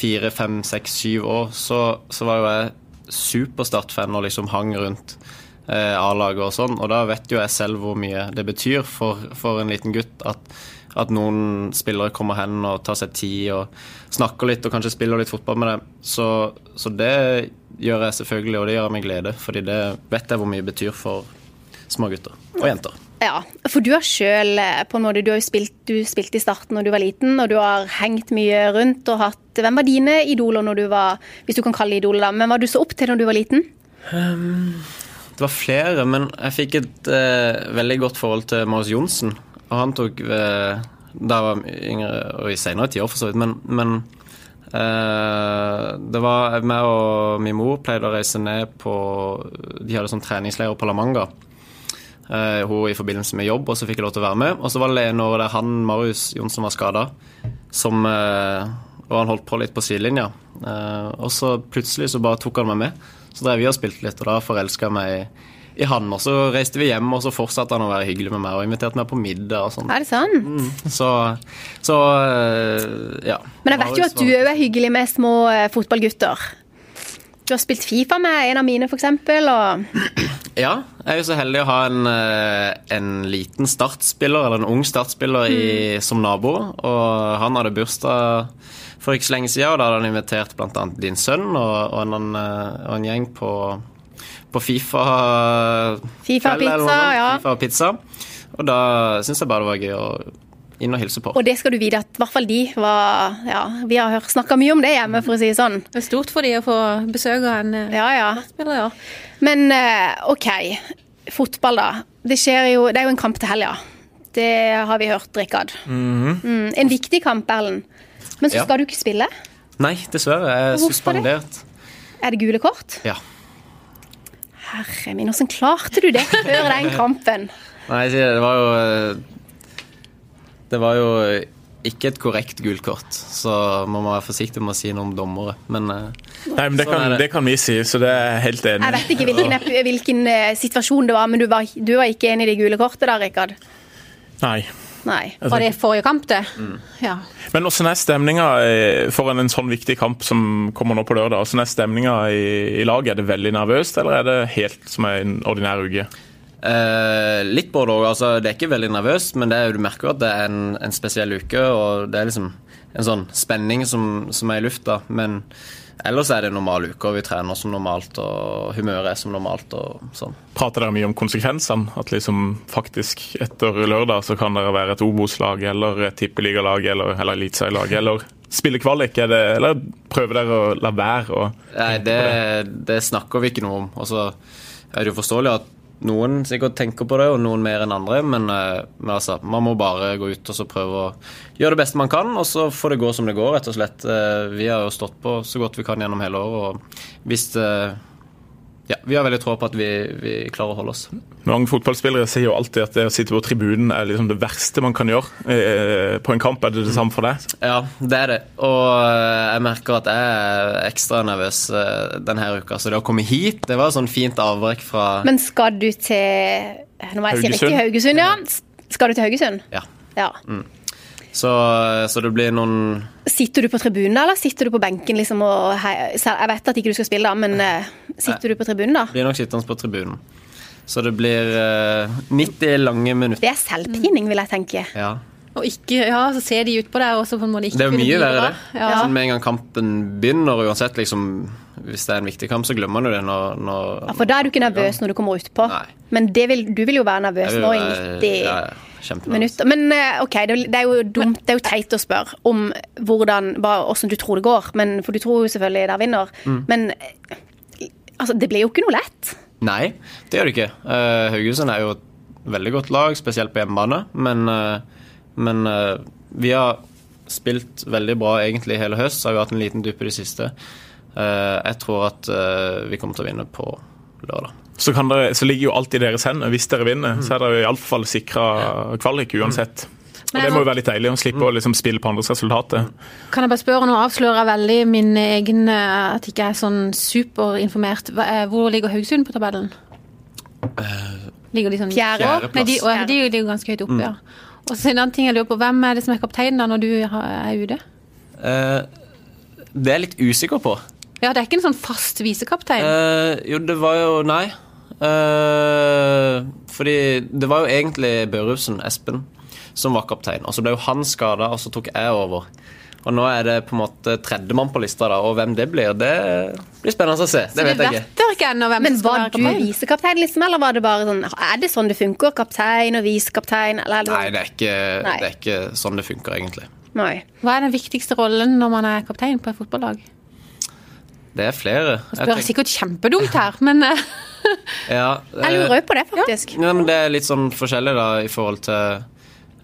fire, fem, seks, syv år, så, så var jo jeg superstart-fan og liksom hang rundt eh, A-laget og sånn. Og da vet jo jeg selv hvor mye det betyr for, for en liten gutt at, at noen spillere kommer hen og tar seg tid og snakker litt og kanskje spiller litt fotball med dem. Så, så det gjør jeg selvfølgelig, og det gjør jeg med glede. Fordi det vet jeg hvor mye det betyr for små gutter og jenter. Ja, for du har sjøl på en måte, du har jo spilt, i starten når du var liten, og du har hengt mye rundt og hatt Hvem var dine idoler når du var Hvis du kan kalle det idoler, da. Men hva du så opp til når du var liten? Det var flere, men jeg fikk et uh, veldig godt forhold til Marius Johnsen. Og han tok uh, Da jeg var yngre, og i senere tider for så vidt, men, men uh, det var meg og min mor pleide å reise ned på De hadde sånn treningsleir på La Manga. Eh, hun i forbindelse med jobb, og så fikk jeg lov til å være med. Og så var det en år der han, Marius Johnsen, var skada. Som eh, Og han holdt på litt på sidelinja. Eh, og så plutselig så bare tok han meg med. Så drev vi og spilte litt, og da forelska jeg meg i, han. Og så reiste vi hjem, og så fortsatte han å være hyggelig med meg og inviterte meg på middag og sånn. Er det sant? Så, så eh, ja. Men jeg vet jo at du òg er hyggelig med små fotballgutter. Du har spilt Fifa med en av mine, f.eks. Og Ja, jeg er jo så heldig å ha en, eh, en liten startspiller, eller en ung startspiller, i, som nabo. Og han hadde bursdag for ikke så lenge siden, og da hadde han invitert bl.a. din sønn og, og, en, eh, og en gjeng på, på Fifa Fifa-pizza, ja. Fifa pizza. Og da syns jeg bare det var gøy å inn og hilse på. Og det skal du vite at i hvert fall de var Ja, vi har snakka mye om det hjemme, for å si det sånn. Det er stort for de å få besøk av en eh, Ja, ja. spiller, ja. Men eh, OK. Fotball, da. Det, skjer jo, det er jo en kamp til helga. Det har vi hørt, Rikard. mm, en viktig kamp, Erlend. Men så Ja. skal du ikke spille. Nei, dessverre. Jeg er Hvorfor det? suspendert. Er det gule kort? Ja. Herre min, hvordan klarte du det før den kampen? Nei, det, det var jo eh, Det var jo ikke et korrekt gult kort, så man må være forsiktig med å si noe om dommere. Men eh, Nei, men det Sånn kan, det. det kan vi si, så det er helt enig Jeg vet ikke hvilken, hvilken eh, situasjon det var, men du var, du var ikke enig i det gule kortet da, Rikard? Nei. Nei. Var det forrige kamp, det? Mm. Ja. Men hvordan er stemninga for foran en sånn viktig kamp som kommer nå på lørdag? Hvordan er stemninga i, i laget? Er det veldig nervøst, eller er det helt som en ordinær uke? Eh, litt både òg. Altså, det er ikke veldig nervøst, men det er, du merker at det er en, en spesiell uke. Og det er liksom en sånn spenning som, som er i lufta. Men ellers er det en normal uke, og vi trener som normalt, og humøret er som normalt. og sånn. Prater dere mye om konsekvensene? At liksom faktisk etter lørdag så kan dere være et Obos-lag eller et tippeligalag eller, eller eliteserielag eller spille kvalik, det, eller prøver dere å la være Nei, det, det snakker vi ikke noe om. Og så er det jo forståelig at noen sikkert tenker på det, og noen mer enn andre, men, eh, men altså, man må bare gå ut og så prøve å gjøre det beste man kan, og så får det gå som det går, rett og slett. Eh, Vi har jo stått på så godt vi kan gjennom hele året, og hvis det ja, Vi har veldig tro på at vi, vi klarer å holde oss. Mange fotballspillere sier jo alltid at det å sitte på tribunen er liksom det verste man kan gjøre eh, på en kamp. Er det det samme for deg? Ja, det er det. Og eh, jeg merker at jeg er ekstra nervøs eh, denne uka. Så det å komme hit, det var et sånn fint avbrekk fra Men skal du til Nå må jeg si riktig Haugesund, ja. Skal du til Haugesund? Ja. Ja. Så, så det blir noen Sitter du på tribunen da, eller sitter du på benken liksom og hei, Jeg vet at ikke du skal spille, da, men uh, sitter du på tribunen da? Blir nok sittende på tribunen. Så det blir uh, 90 lange minutter. Det er selvpining, vil jeg tenke. Ja. Og ikke, ja, så ser de utpå deg, og så på en måte ikke Det er jo mye verre, det. Ja. Sånn med en gang kampen begynner, uansett liksom Hvis det er en viktig kamp, så glemmer du det når, når Ja, for da er du ikke nervøs når du kommer utpå. Nei. Men det vil, du vil jo være nervøs vil nå i 90 ja, ja, minutter. Men eh, OK, det er- jo dumt, det er jo teit å spørre om hvordan, bare hvordan du tror det går. Men, for du tror jo selvfølgelig der vinner. Mm. Men eh, altså, det blir jo ikke noe lett. Nei, det gjør det ikke. Uh, Haugesund er jo et veldig godt lag, spesielt på hjemmebane. Men, uh, men uh, vi har spilt veldig bra egentlig hele høst, så har vi hatt en liten dupp i det siste. Jeg tror at vi kommer til å vinne på lørdag. Så, kan dere, så ligger jo alt i deres hender. Hvis dere vinner, Mm. så er dere iallfall sikra kvalik uansett. Og Det må jo være litt deilig å slippe å liksom spille på andres resultater. Kan jeg bare spørre, nå avslører jeg veldig min egen eh, at jeg ikke er sånn superinformert. Er- Hvor ligger Haugesund på tabellen? Ligger de sånn Fjerde. Nei, de, å, de ligger ganske høyt oppe, ja. Og så en annen ting jeg lurer på, Hvem er det som er kaptein da når du er ute? Eh, det er jeg litt usikker på. Ja, Det er ikke en sånn fast visekaptein. Eh, jo, det var jo Nei. Eh, fordi det var jo egentlig Børufsen, Espen, som var kaptein. Og så ble jo han skada, og så tok jeg over. Og nå er det på en måte tredjemann på lista, da, og hvem det blir, det blir spennende å se. Det Så vet jeg ikke. ikke Men var du kaptein? visekaptein, liksom, eller var det bare sånn Er det sånn det funker? Kaptein og visekaptein? Eller er det Nei, det er ikke, Nei. det er ikke sånn det funker, egentlig. Nei. Hva er den viktigste rollen når man er kaptein på et fotballag? Det er flere. Jeg spør sikkert kjempedumt her, men eh, [laughs] ja, [laughs] Jeg lurer jo på det, faktisk. Ja, men Det er litt sånn forskjellig da i forhold til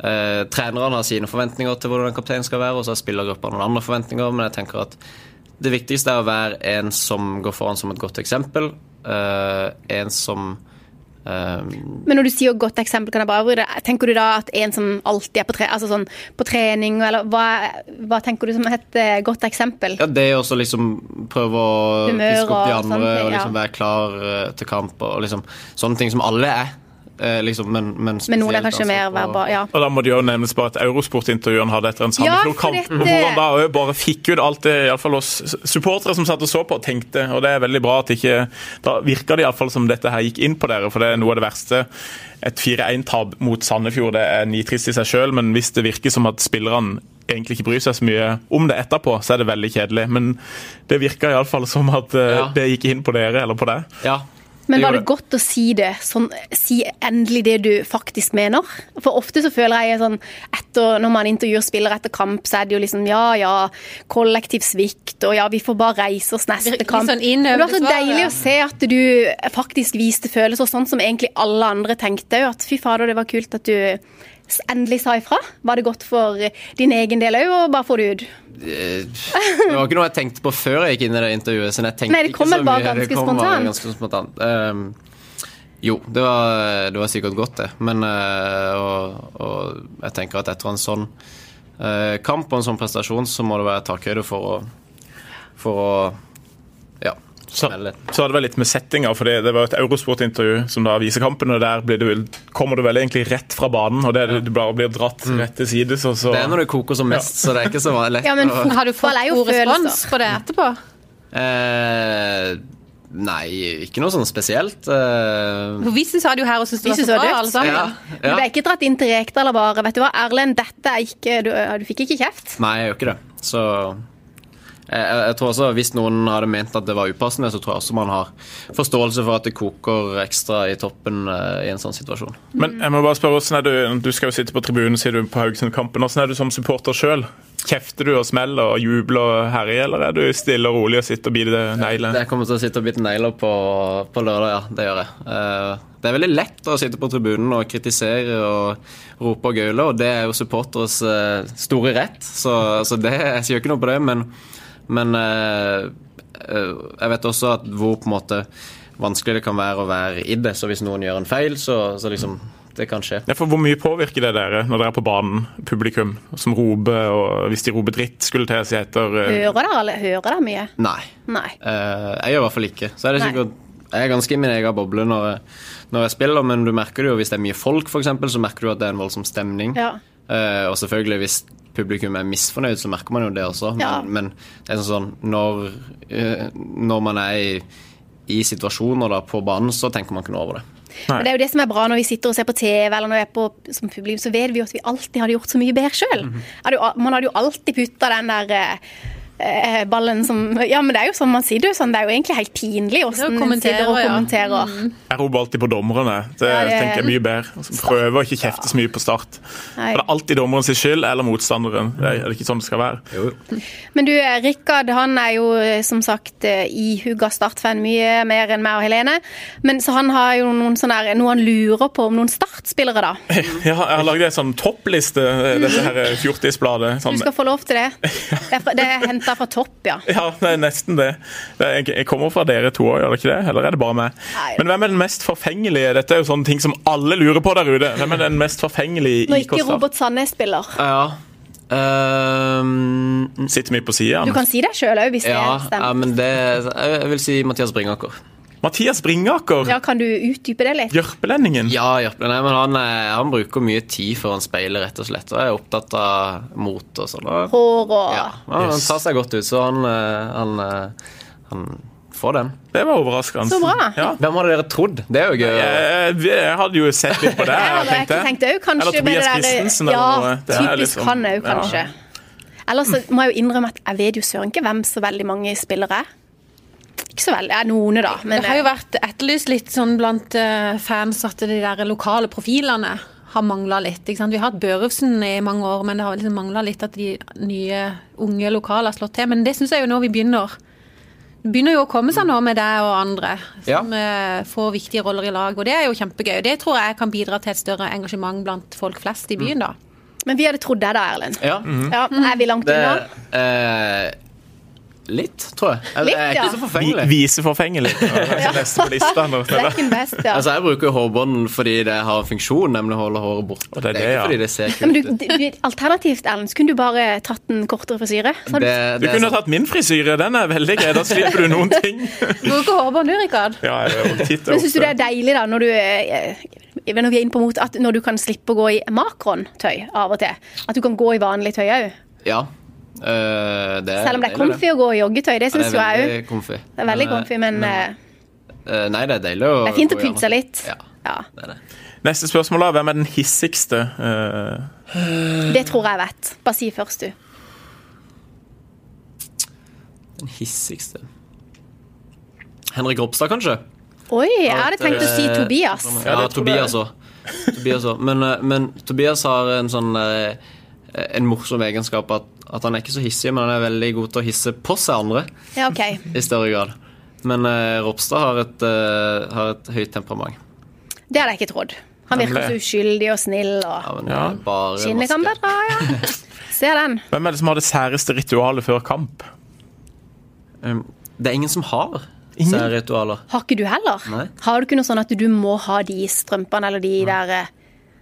eh, Trenerne har sine forventninger til hvordan en kaptein skal være, og så har spillergruppa noen andre forventninger. Men jeg tenker at det viktigste er å være en som går foran som et godt eksempel. eh, en som eh, Men når du sier godt eksempel, kan jeg bare avbryte. Tenker du da at en som alltid er på, tre, altså sånn, på trening, eller hva, hva tenker du som et eh, godt eksempel? Ja, det er også liksom prøve å Humør piske opp de og sånne andre og liksom ja. være klar eh, til kamp og liksom sånne ting som alle er. Eh, liksom, men, men, Men noen er kanskje altså, mer verbal, ja. Og da må det jo nevnes bare at Eurosport-intervjuene hadde etter en Sandefjord-kamp, Ja, hvor han da bare fikk ut alt det iallfall oss supportere som satt og så på, tenkte. Og det er veldig bra at ikke Da virker det iallfall som dette her gikk inn på dere, for det er noe av det verste. Et 4-1-tap mot Sandefjord det er nitrist i seg sjøl, men hvis det virker som at spillerne egentlig ikke bryr seg så mye om det etterpå, så er det veldig kjedelig. Men det virka iallfall som at eh, Ja. det gikk inn på dere eller på deg. Ja, Men var det godt å si det? Sånn, si endelig det du faktisk mener? For ofte så føler jeg sånn etter, Når man intervjuer spillere etter kamp, så er det jo liksom ja, ja, kollektiv svikt, og ja, vi får bare reise oss neste kamp. sånn det var så deilig å se at du faktisk viste følelser, sånn som egentlig alle andre tenkte òg. At fy fader, det var kult at du endelig sa ifra. Var det godt for din egen del òg, og bare få det ut? Det var ikke noe jeg tenkte på før jeg gikk inn i det intervjuet. Så jeg tenkte Nei, det kom ikke vel så bare ganske spontant. ganske spontant. Um, jo, det var, det var sikkert godt, det. Men uh, og, og jeg tenker at etter en sånn uh, kamp og en sånn prestasjon, så må det være takhøyde for å For å ja, Så, så var det vel litt med settinga, for det, det var et Eurosport-intervju som da viser kampen, og der blir du, kommer du vel egentlig rett fra banen, og det, du bare blir dratt rett til sides, og så Det er når det koker som mest, så det er ikke så lett Ja, men Har du fått god respons på det etterpå? eh, Nei, ikke noe sånn spesielt. Eh, For Vi syns det jo her og syns det var så bra, alle sammen. ja, Du ble ikke dratt inn til Rekdal og bare Vet du hva, Erlend, dette er ikke Du, du fikk ikke kjeft? Nei, jeg gjør ikke det. Så jeg, jeg, jeg tror også Hvis noen hadde ment at det var upassende, så tror jeg også man har forståelse for at det koker ekstra i toppen eh, i en sånn situasjon. Men jeg må bare spørre, hvordan er du, du skal jo sitte på tribunen, sier du, på Haugesund-kampen. Hvordan er du som supporter sjøl? Kjefter du og smeller og jubler og herjer, eller er du stille og rolig og sitter og biter negler? Jeg kommer til å sitte og bite negler på, på lørdag, ja. Det gjør jeg. Eh, Det er veldig lett å sitte på tribunen og kritisere og rope og gaule, og det er jo supporteres eh, store rett, så, så det, jeg sier ikke noe på det, men, men eh, eh, jeg vet også at hvor på en måte vanskelig det kan være å være i det, så hvis noen gjør en feil, så, så liksom det kan skje. Ja, for Hvor mye påvirker det dere når dere er på banen, publikum, som roper, og hvis de roper dritt, skulle til å si etter eh, Hører dere alle? Hører dere mye? Nei. Nei. Uh, jeg gjør i hvert fall ikke. Så er det Nei. sikkert jeg er ganske i min egen boble når jeg, når jeg spiller, men du merker det jo hvis det er mye folk, eksempel, så merker du at det er en voldsom stemning. Ja. Eh, og selvfølgelig hvis publikum er misfornøyd, så merker man jo det også. Men, Ja. men det er sånn når, uh, når man er i, i situasjoner da, på banen, så tenker man ikke noe over det. Men det er jo det som er bra når vi sitter og ser på TV, eller når vi er på som publikum, så vet vi jo at vi alltid hadde gjort så mye bedre sjøl. Man hadde jo alltid putta den der eh, ballen som Ja, men det er jo sånn man sier det jo sånn, det er jo egentlig helt pinlig hvordan man sitter og kommenterer, ja. Mm. Jeg roper alltid på dommerne. Det, Ja, det- tenker jeg er mye bedre. Altså, Prøver å ikke kjefte så mye på start. Nei. For Det er alltid dommerens skyld eller motstanderen. Det er er det ikke sånn det skal være. Men du, eh, Rikard han er jo eh, som sagt eh, ihuga Start-fan mye mer enn meg og Helene. Men så han har jo noen sånne der, noe han lurer på om noen Start-spillere, da. [laughs] Ja, jeg har laget en sånn toppliste, eh, dette her [laughs] fjortisbladet. Sånn. Du skal få lov til det. [laughs] Det er, fra- det er henta fra topp, ja. ja, det er nesten det. jeg kommer fra dere to òg, gjør det ikke det? Eller er det bare meg? Nei. Men hvem er den mest forfengelige? Dette er jo sånne ting som alle lurer på der ute. Hvem er den mest forfengelige Når ikke Robert Sandnes spiller. Ja. Um, Sitter mye på sida. Du kan si det sjøl òg, hvis ja, det ja, men det Jeg vil si Mathias Bringaker. Mathias Bringaker. Ja, Kan du utdype det litt? Jørpelendingen. Ja, Jørpeland. Nei, men han, eh, han bruker mye tid foran speilet, rett og slett. Og er opptatt av mot og sånn. Hår og Ja, han, han tar seg godt ut, så han, eh, han, eh, han får den. Det var overraskende. Så bra. Ja. Hvem hadde dere trodd? Det er jo gøy. Jeg, jeg hadde jo sett litt på det. [laughs] Jeg hadde tenkte. ikke tenkt òg, kanskje. Eller Tobias Christensen eller ja, noe. Det Typisk liksom- han òg, ja. kanskje. Ellers så må jeg jo innrømme at jeg vet jo søren ikke hvem så veldig mange spillere er. Ikke så veldig. Ja, noen, da. Men Det har jo vært etterlyst litt sånn blant eh, fans at de der lokale profilene har mangla litt. Ikke sant? Vi har hatt Børufsen i mange år, men det har liksom mangla litt at de nye, unge lokale har slått til. Men det syns jeg jo nå vi begynner. Det begynner jo å komme seg nå med deg og andre som ja. får viktige roller i lag, og det er jo kjempegøy. Det tror jeg kan bidra til et større engasjement blant folk flest i byen, da. men vi hadde trodd det da, Erlend. Ja, Ja, er vi langt det unna? eh, Litt, tror jeg. Litt, jeg er ja. [laughs] ikke så Vi, forfengelig. viseforfengelig. Ja. Neste på lista nå. Second best, ja. Altså, Jeg bruker hårbånd fordi det har en funksjon, nemlig å holde håret borte. Det, det er ikke ja. fordi det ser Ja, men kult du, ut. du, alternativt, Erlend, så kunne du bare tatt en kortere frisyre. Det, du- Du er kunne tatt min frisyre. Den er veldig grei. Da slipper du noen ting. [laughs] Bruker hårbånd du, Rikard? Ja, jeg er titt Men syns du det er deilig, da, når du jeg når vi er inne på mot, at når du kan slippe å gå i makron-tøy av og til? At du kan gå i vanlig tøy òg? Ja. Eh, det Selv om det er komfy comfy å gå i joggetøy. Det syns jo jeg òg. Det er veldig Men, comfy, men eh, eh, Nei, det er deilig å det er fint å pynte seg litt. Ja, Ja. det er det. Neste spørsmål da. Hvem er den hissigste? Uh... Det tror jeg vet. Bare si først, du. Den hissigste Henrik Ropstad, kanskje? Oi, jeg hadde tenkt å si Tobias. Ja. Tobias òg. Men, men Tobias har en sånn En morsom egenskap at, at han er ikke så hissig, men han er veldig god til å hisse på seg andre Ja, okay. [laughs] i større grad. Men eh, Ropstad har et, eh, har et høyt temperament. Det hadde jeg ikke trodd. Han virker så uskyldig og snill. og Ja, men det er bare Skinnet kan maske. bedra, ja. [laughs] Ser den. Hvem er det som har det særeste ritualet før kamp? Um, Det er ingen som har Ingen? særritualer. Har ikke du heller? Nei. Har du ikke noe sånn at du må ha de strømpene eller de der eh,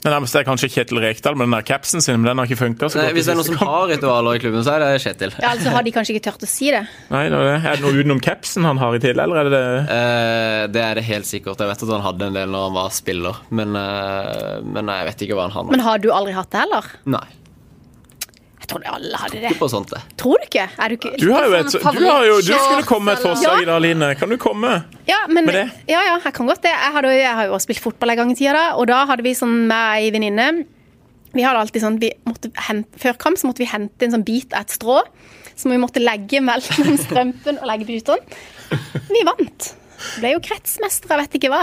Det nærmeste er kanskje Kjetil Rekdal med den der capsen sin, men den har ikke funka hvis det er noen som kamp. har ritualer i klubben, så er det Kjetil. Ja, altså har de kanskje ikke tørt å si det? Nei, det er det. Er det noe utenom capsen han har i tillegg, eller er det det? Eh, det er det helt sikkert. Jeg vet at han hadde en del når han var spiller, men, eh, men jeg vet ikke hva han har nå. Men har du aldri hatt det heller? Nei, Jeg trodde alle hadde det. på sånt det. Tror du ikke? Er du ikke Du har jo et Sånn du, har jo, du skulle komme med et forslag i dag, Line. Kan du komme? Ja, men, Med det? ja, ja, jeg kan godt det. Jeg, hadde, jeg har jo også spilt fotball en gang i tida, da, og da hadde vi sånn med ei venninne Vi hadde alltid sånn vi måtte hente, Før kamp så måtte vi hente en sånn bit av et strå som vi måtte legge mellom [laughs] strømpen og legge på utene. Vi vant. Ble jo kretsmester, jeg vet ikke hva.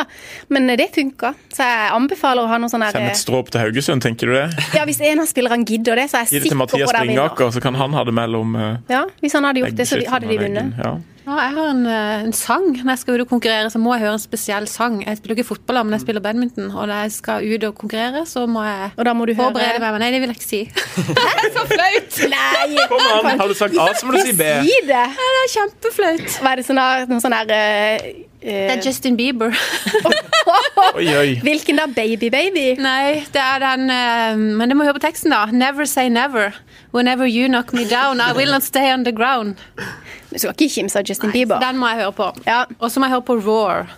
Men det funka. Så jeg anbefaler å ha noe sånn her Send et stråp til Haugesund, tenker du det? [laughs] Ja, hvis en av spillerne gidder det, så er jeg sikker på Mathias det vinner. Bringaker, så kan han ha det mellom eh, Ja, hvis han hadde gjort det, så hadde de vunnet. Ja. Ja, jeg har en, eh, en sang. Når jeg skal ut og konkurrere, så må jeg høre en spesiell sang. Jeg spiller ikke fotball, men jeg spiller badminton. Og når jeg skal ut og konkurrere, så må jeg Og da må du forberede høre meg. Nei, det vil jeg ikke si. [laughs] det er så flaut! Nei! Kom an, har du sagt A, så må du si B. Si det! Det er kjempeflaut. Hva er det sånn der, noe sånn der eh, Det eh, er Justin Bieber. [laughs] Oi, oi. Hvilken da? Baby Baby? Nei, det er den uh, Men det må høre på teksten, da. Never say never. Whenever you knock me down, I will not stay on the ground. Du skal ikke kimse av Justin Bieber. Den må jeg høre på. Ja. Og så må jeg høre på Roar.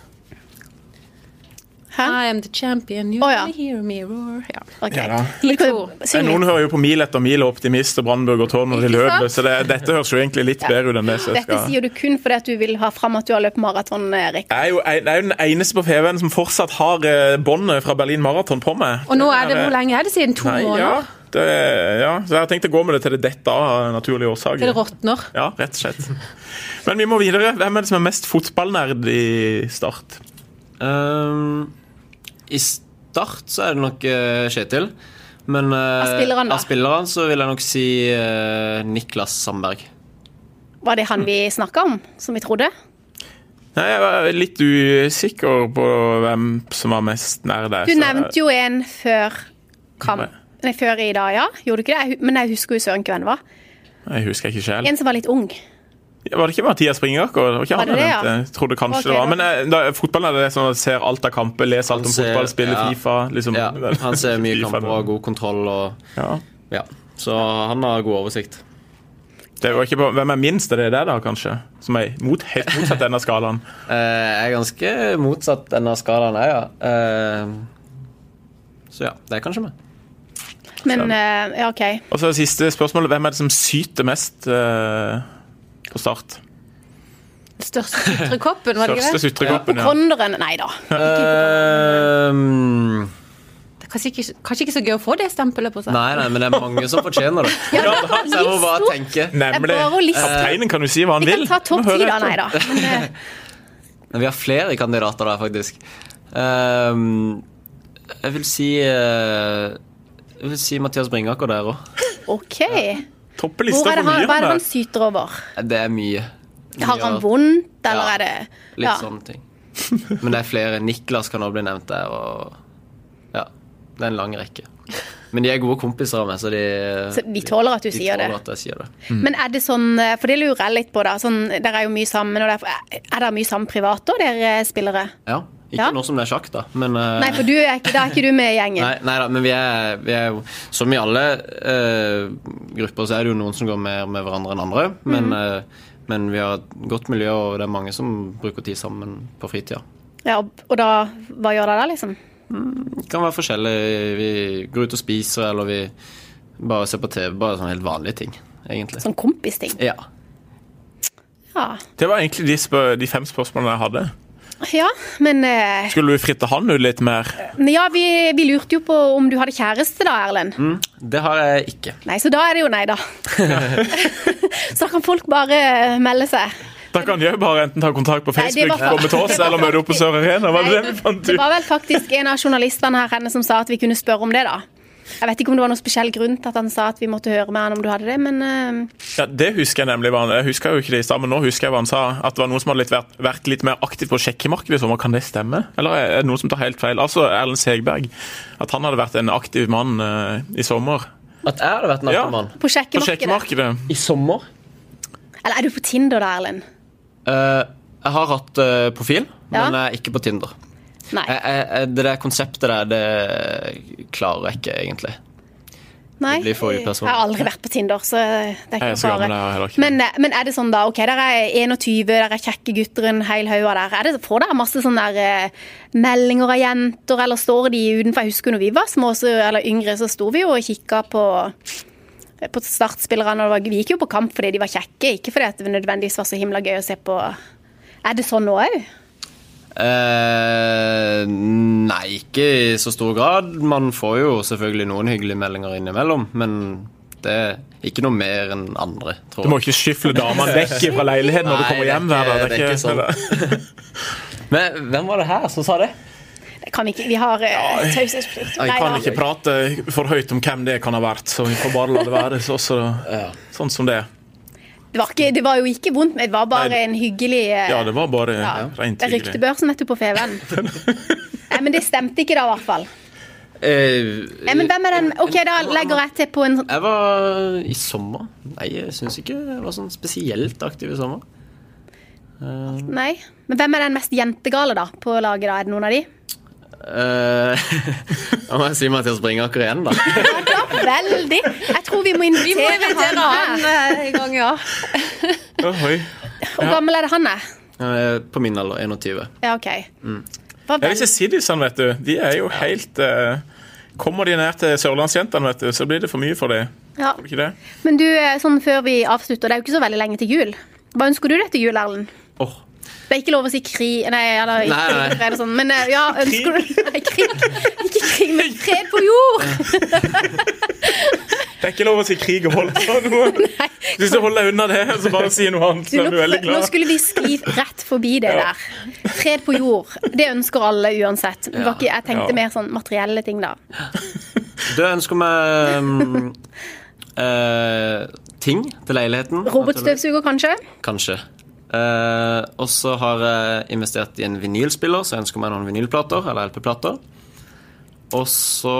Hæ? I am the champion, you oh, ja. hear me roar. Ja. Okay. Ja da. Kan Nei, Noen hører jo på Mil etter mil og Optimist og Brannburg og Tårn når de løper, så det, dette høres jo egentlig litt bedre ut enn det. skal... Dette skal. sier du kun fordi at du vil ha fram at du har løpt maraton, Erik. jeg er jo jeg er jo den eneste på PV-en som fortsatt har eh, båndet fra Berlin Maraton på meg. Og nå er det, hvor lenge er det siden? To Nei, ja, måneder? det, ja, så jeg har tenkt å gå med det til det detter av naturlige årsaker. Til det råtner. Ja, rett og slett. Men vi må videre. Hvem er det som er mest fotballnerd i Start? Ehm, I start så er det nok uh, Kjetil. Men uh, Av spillerne, da? av spilleren så vil jeg nok si uh, Niklas Sandberg. Var det han vi snakka om, som vi trodde? Nei, Jeg var litt usikker på hvem som var mest nær deg. Du nevnte jo en før kamp. Nei, før i dag, ja. Gjorde du ikke det? Men jeg husker jo søren ikke hvem det var. Jeg husker ikke selv. En som var litt ung. Var det ikke Mathias Bringaker? Det det ja? Jeg trodde kanskje okay, det var. Men eh, da, fotballen er det som ser alt av kamper, leser alt om ser- fotball, spiller ja. Fifa. Liksom. Ja, han ser mye [laughs] FIFA, kamper og har god kontroll. Og, Ja. ja. Så han har god oversikt. Det var ikke på, hvem er minst? av det der, da, kanskje? Som er mot, helt motsatt denne skalaen. [laughs] Eh, jeg er ganske motsatt denne skalaen, jeg, ja. Eh, så ja, det er kanskje meg. Men ja, OK. Og så siste spørsmål. Hvem er det som syter mest eh, på start? Største sutrekoppen, var det ikke det? sutrekoppen, ja. Konderen Nei da. Ehm, Det er kanskje ikke, kanskje ikke så gøy å få det stempelet på seg. nei, nei, men det er mange som fortjener det. [laughs] Så jeg må bare tenke. Nemlig. Det er. Kapteinen kan jo si hva han vil. Vi kan ta topp ti, da. Nei da. [laughs] Men, vi har flere kandidater der, faktisk. Ehm, jeg vil si eh, Jeg vil si Mathias Bringaker der òg. OK. Topper lista for han, mye. hva er det han han syter over? Det er mye. Har han vondt, eller Ja, er det Litt ja. sånne ting. Men det er flere. Niklas kan også bli nevnt der. Og ja, det er en lang rekke. Men de er gode kompiser av meg, så de, Så de tåler at du de sier det? tåler at sier det. Men er det sånn, eh, for det lurer jeg litt på, da. Sånn, dere er jo mye sammen, og derfor, er dere mye sammen privat da, dere spillere? Ja, Ikke Ja. nå som det er sjakk, da, men uh... Nei, for du er ikke, da er ikke du med i gjengen. Nei, nei da, men vi er, vi er jo Som i alle uh, grupper, så er det jo noen som går mer med hverandre enn andre. Men, mm. uh, men vi har et godt miljø, og det er mange som bruker tid sammen på fritida. Ja, og, og da, hva gjør dere da, liksom? Det kan være forskjellig. Vi går ut og spiser, eller vi bare ser på TV. Bare sånne helt vanlige ting, egentlig. Sånn kompisting? Ja. Ja. Det var egentlig de, spør, de fem spørsmålene jeg hadde. ja, men eh, Skulle du fritte han ut litt mer? ja, vi, vi lurte jo på om du hadde kjæreste da, Erlend. Mm, det har jeg ikke. Nei, så da er det jo nei, da. [laughs] [laughs] så da kan folk bare melde seg. Da kan jeg bare enten ta kontakt på Nei, Facebook, var- komme til oss, eller møte opp på Sør Arena. Var det det fant Det var vel faktisk en av journalistene her henne som sa at vi kunne spørre om det, da. Jeg vet ikke om det var noen spesiell grunn til at han sa at vi måtte høre med han om du hadde det, men uh... Ja, Det husker jeg nemlig. Jeg husker jo ikke det i stad, men nå husker jeg hva han sa. At det var noen som hadde litt vært, vært litt mer aktiv på sjekkemarkedet i sommer. Kan det stemme? Eller er det noen som tar helt feil? Altså Erlend Segberg. At han hadde vært en aktiv mann uh, i sommer. At jeg hadde vært en Ja. mann? på På sjekkemarkedet. sjekkemarkedet. i sommer. Eller er du på Tinder da, Erlend? Eh, jeg har hatt eh, profil, Ja. men jeg er ikke på Tinder. Nei. Jeg, jeg, jeg- det der konseptet der, det klarer jeg ikke, egentlig. Nei. Jeg har aldri vært på Tinder, så det er ikke noe ikke. Men, eh, men er det sånn da, ok, der er 21, der er kjekke gutter, en hel haug av der. Er det, får dere masse sånne der, eh, meldinger av jenter, eller står de utenfor? Jeg husker når vi var små så, eller yngre, så sto vi jo og kikka på på startspillerne, og vi gikk jo på kamp fordi de var kjekke, ikke fordi at det nødvendigvis var så himla gøy å se på. Er det sånn nå òg? Eh, nei, ikke i så stor grad. Man får jo selvfølgelig noen hyggelige meldinger innimellom, men det er ikke noe mer enn andre, tror Du må ikke skyfle damene vekk fra leiligheten når du kommer er hjem hver dag. det er ikke Det er ikke- [laughs] Men hvem var det her som sa det? Ikke. Vi har ja, taushetsplikt. Jeg kan ikke prate for høyt om hvem det kan ha vært, så vi får bare la det være så, så, sånn som det er. Det var, ikke, det var jo ikke vondt, men det var bare Nei. en hyggelig uh, Ja, det var bare ja. rent hyggelig. Ryktebørsen, vet du på Feven. [laughs] Nei, men det stemte ikke da, i hvert fall. Eh, Nei, men hvem er den OK, da legger jeg til på en Jeg var i sommer. Nei, jeg syns ikke jeg var sånn spesielt aktiv i sommer. Nei. Men hvem er den mest jentegale, da, på laget? da? Er det noen av de? Eh, [laughs] Da må jeg si Mathias Bringaker igjen, da. Ja, veldig. Jeg tror vi må invitere han her. eh, i gang, ja. Ohoi. Hvor gammel er det han er? På min alder, 21. Ja, OK. Mm. ikke si de sånn, vet du, de er jo helt uh, Kommer de ned til sørlandsjentene, vet du, så blir det for mye for dem. Ja. Men du, sånn før vi avslutter, det er jo ikke så veldig lenge til jul. Hva ønsker du deg til jul, Erlend? Åh, Det er ikke lov å si krig Nei, eller ikke Nei, nei. eller sånn, men eh, ja, ønsker du Nei, krig. Ikke krig, men fred på jord! [laughs] Det er ikke lov å si krig og vold. på noe. [laughs] Hvis du holder deg unna det, så bare si noe annet. Du, Så nå, er du veldig nå skulle vi skli rett forbi det Ja. der. Fred på jord. Det ønsker alle uansett. Ja. jeg tenkte Ja. mer sånn materielle ting, da. Du ønsker meg um, uh, ting til leiligheten. Robotstøvsuger, kanskje? Kanskje. Eh, og så har jeg investert i en vinylspiller, så jeg ønsker meg noen vinylplater, eller LP-plater. Og så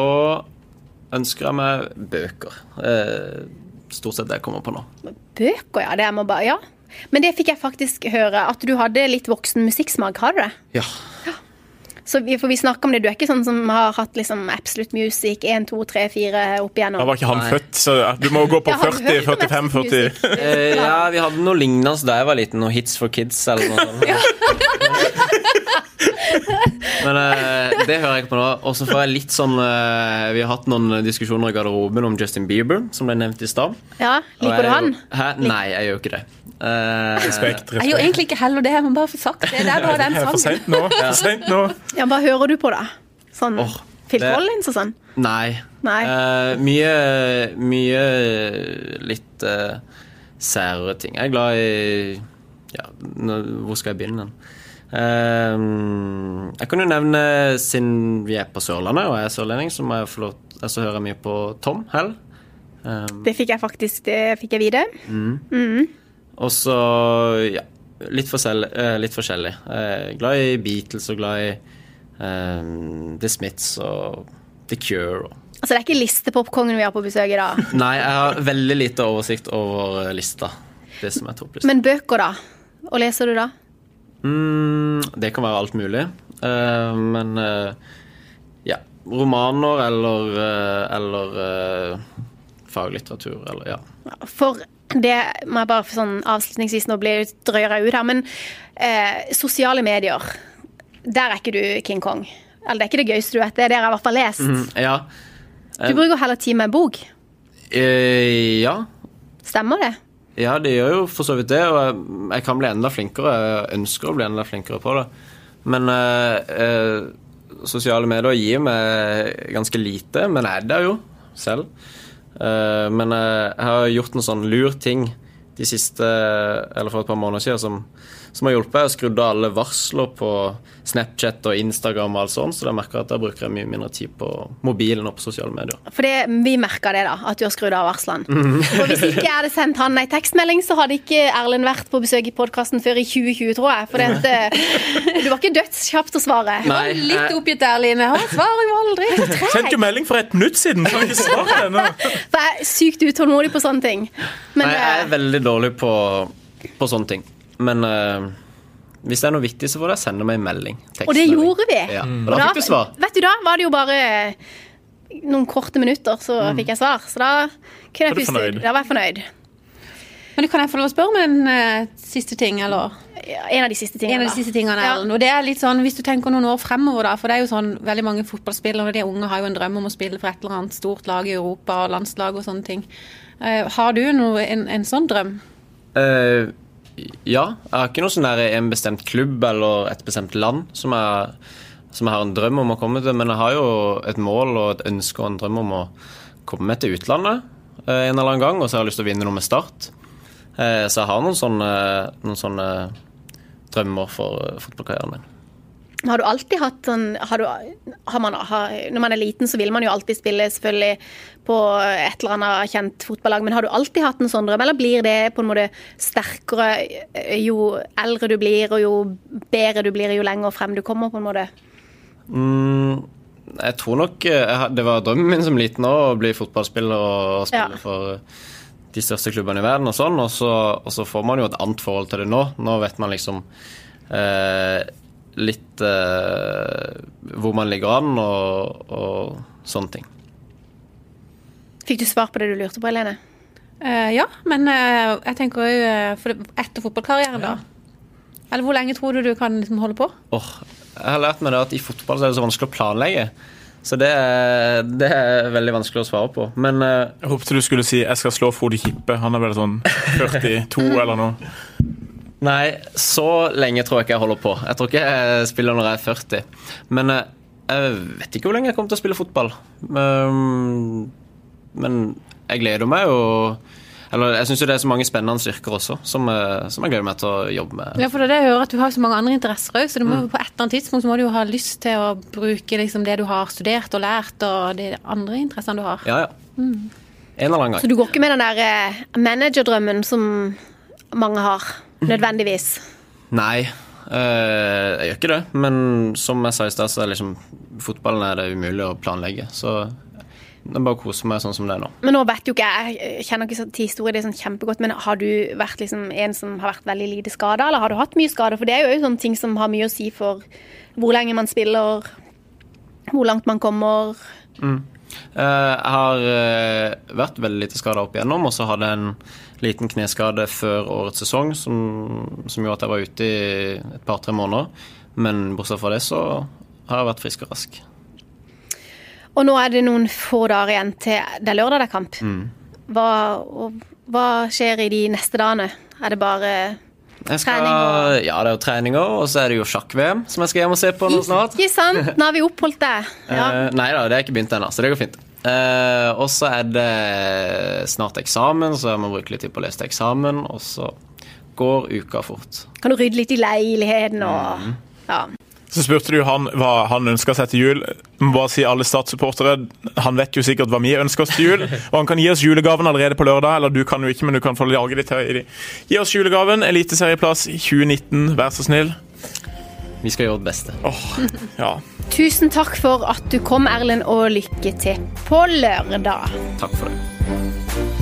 ønsker jeg meg bøker. Uh, stort sett det jeg kommer på nå. Bøker, ja. Det må bare, ja. Men det fikk jeg faktisk høre, at du hadde litt voksen musikksmak. Har du det? Ja. Ja. Så vi, for vi snakker om det. Du er ikke sånn som har hatt liksom Absolute Music 1, 2, 3, 4 opp Da igjennom? var ikke han Nei. født, så du må gå på [laughs] Ja, har du 40, 45, 40 Music? Eh, ja, vi hadde noe lignende da jeg var liten. Noe Hits for kids eller noe sånt. [laughs] [laughs] Men uh, det hører jeg på nå. Og så får jeg litt sånn uh, Vi har hatt noen diskusjoner i garderoben om Justin Bieber, som ble nevnt i stad. Ja, Liker du han? Hæ? Nei, jeg gjør ikke det. Uh, Respekt. Jeg gjør egentlig ikke heller det, men bare for sagt det. Det er bare den er for sangen. seint nå. For sent nå. Ja, Hva hører du på, da? Sånn oh, Phil det- Collins og sånn? Nei. Nei. Uh, mye Mye litt uh, sære ting. Jeg er glad i Ja, nå, hvor skal jeg begynne? Eh, jeg kan jo nevne, siden vi er på Sørlandet, og jeg er sørlending, så må jeg få lov Så hører jeg mye på Tom Hell. Eh, Det fikk jeg faktisk det fikk jeg vite. og så ja, litt, forskjell, eh, litt forskjellig. Jeg er glad i Beatles og glad i eh, The Smiths og The Cure. Og Altså, Det er ikke listepopkongen vi har på besøk i dag. [laughs] Nei, jeg har veldig lite oversikt over eh, lista. Det som er topplista. Men bøker, da? Og leser du da? Mm, det kan være alt mulig. Uh, men uh, ja. Romaner eller, uh, eller faglitteratur eller ja. For det må jeg bare for sånn avslutningsvis Nå blir det drøyere ut her, men sosiale medier, der er ikke du King Kong. Eller det er ikke det gøyeste du vet, det er det jeg i hvert fall lest. Mm, ja. Du bruker heller tid med en bok. Ja. Stemmer det? Ja, det gjør jo for så vidt det, og jeg, kan bli enda flinkere. Jeg ønsker å bli enda flinkere på det. Men eh, eh, sosiale medier gir meg ganske lite, men jeg er der jo selv. Eh, men eh, jeg har gjort en sånn lur ting de siste, eller for et par måneder siden som, som har hjulpet. Jeg har skrudd av alle varsler på Snapchat og Instagram og alt sånt, så jeg merker at jeg bruker mye mindre tid på mobilen og på sosiale medier. For vi merker det, da, at du har skrudd av varslene. [laughs] For hvis ikke jeg hadde sendt han ei tekstmelding, så hadde ikke Erlend vært på besøk i podkasten før i 2020, tror jeg. For eh, [laughs] du var ikke dødskjapp til å svare. Nei, Litt oppgitt der, Line. Han svarer jo aldri. [laughs] Sendte jo melding for et minutt siden, så har jeg ikke svart ennå. For jeg er sykt utålmodig på sånne ting. Men Nei, jeg er eh, veldig dårlig på, på sånne ting. Men uh, hvis det er noe viktig, så får dere sende meg en melding. Og det gjorde vi. Ja. Mm. Og da fikk du svar. Vet du, da var det jo bare noen korte minutter, så fikk jeg svar. Så da kunne jeg Var puste fornøyd? ut. Da var jeg fornøyd. Men kan jeg få lov å spørre om en uh, siste ting, eller? Ja, En av de siste tingene. En av de siste tingene, Ja. Og det er litt sånn, hvis du tenker noen år fremover, da, for det er jo sånn, veldig mange fotballspillere, og de unge har jo en drøm om å spille for et eller annet stort lag i Europa, og landslag og sånne ting. Uh, har du noe, en, en sånn drøm? Eh, ja. Jeg har ikke noe sånn der en bestemt klubb eller et bestemt land som jeg, som jeg har en drøm om å komme til, men jeg har jo et mål og et ønske og en drøm om å komme meg til utlandet eh, en eller annen gang, og så har jeg lyst til å vinne noe med Start. Eh, så jeg har noen sånne, noen sånne drømmer for eh, fotballkarrieren min. Har du alltid hatt sånn har du, har man, har, Når man er liten, så vil man jo alltid spille selvfølgelig på et eller annet kjent fotballag, men har du alltid hatt en sånn drøm, eller blir det på en måte sterkere jo eldre du blir, og jo bedre du blir, jo lenger frem du kommer, på en måte? Mm, jeg tror nok eh, Det var drømmen min som liten òg, å bli fotballspiller og spille Ja. for de største klubbene i verden og sånn. Og så, og så får man jo et annet forhold til det nå. Nå vet man liksom eh, litt eh, hvor man ligger an og, og sånne ting. Fikk du svar på det du lurte på, Helene? Uh, ja, men uh, jeg tenker òg uh, etter fotballkarrieren, da. Eller hvor lenge tror du du kan liksom holde på? Åh, jeg har lært meg det at i fotball så er det så vanskelig å planlegge. Så det er, det er veldig vanskelig å svare på. Men eh, Jeg håpet du skulle si 'jeg skal slå Frode Kippe'. Han er vel sånn 42 [laughs] eller noe. Nei, så lenge tror jeg ikke jeg holder på. Jeg tror ikke jeg spiller når jeg er 40. Men eh, jeg vet ikke hvor lenge jeg kommer til å spille fotball. Um, men jeg gleder meg jo Eller jeg syns jo det er så mange spennende styrker også, som, eh, som jeg gleder meg til å jobbe med. Ja, for det er det jeg hører at du har så mange andre interesser òg, så du må, på et eller annet tidspunkt så må du jo ha lyst til å bruke liksom det du har studert og lært, og de andre interessene du har. Ja, ja. En eller annen gang. Så du går ikke med den der eh, managerdrømmen som mange har, nødvendigvis? Nei, øh, jeg gjør ikke det. Men som jeg sa i stad, så er liksom fotballen er det umulig å planlegge. Så det er bare å kose meg sånn som det er nå. Men nå vet jo ikke jeg, kjenner ikke til historien er sånn kjempegodt, men har du vært liksom en som har vært veldig lite skada, eller har du hatt mye skade? For det er jo sånne ting som har mye å si for hvor lenge man spiller, hvor langt man kommer. Mm. Jeg har eh, vært veldig lite skada opp igjennom, og så hadde jeg en liten kneskade før årets sesong som, som gjorde at jeg var ute i et par-tre måneder. Men bortsett fra det så har jeg vært frisk og rask. Og nå er det noen få dager igjen til det er lørdag det er kamp. Hva, og, hva skjer i de neste dagene? Er det bare skal, Trening og- Ja, det er jo treninger, og så er det jo sjakk-VM som jeg skal hjem og se på nå snart. Ikke sant? Nå har vi oppholdt det. Ja. Eh, nei da, det er ikke begynt ennå, så det går fint. Eh, og så er det snart eksamen, så jeg må bruke litt tid på å lese til eksamen, og så går uka fort. Kan du rydde litt i leiligheten og Ja. Så spurte du han hva han ønska seg til jul. Hva må bare si alle Start-supportere, Han vet jo sikkert hva vi ønsker oss til jul. [laughs] Og han kan gi oss julegaven allerede på lørdag. Eller du kan jo ikke, men du kan få lage det til. Gi oss julegaven. Eliteserieplass 2019, vær så snill. Vi skal gjøre det beste. Ja. Tusen takk for at du kom, Erlend, og lykke til på lørdag. Takk for det.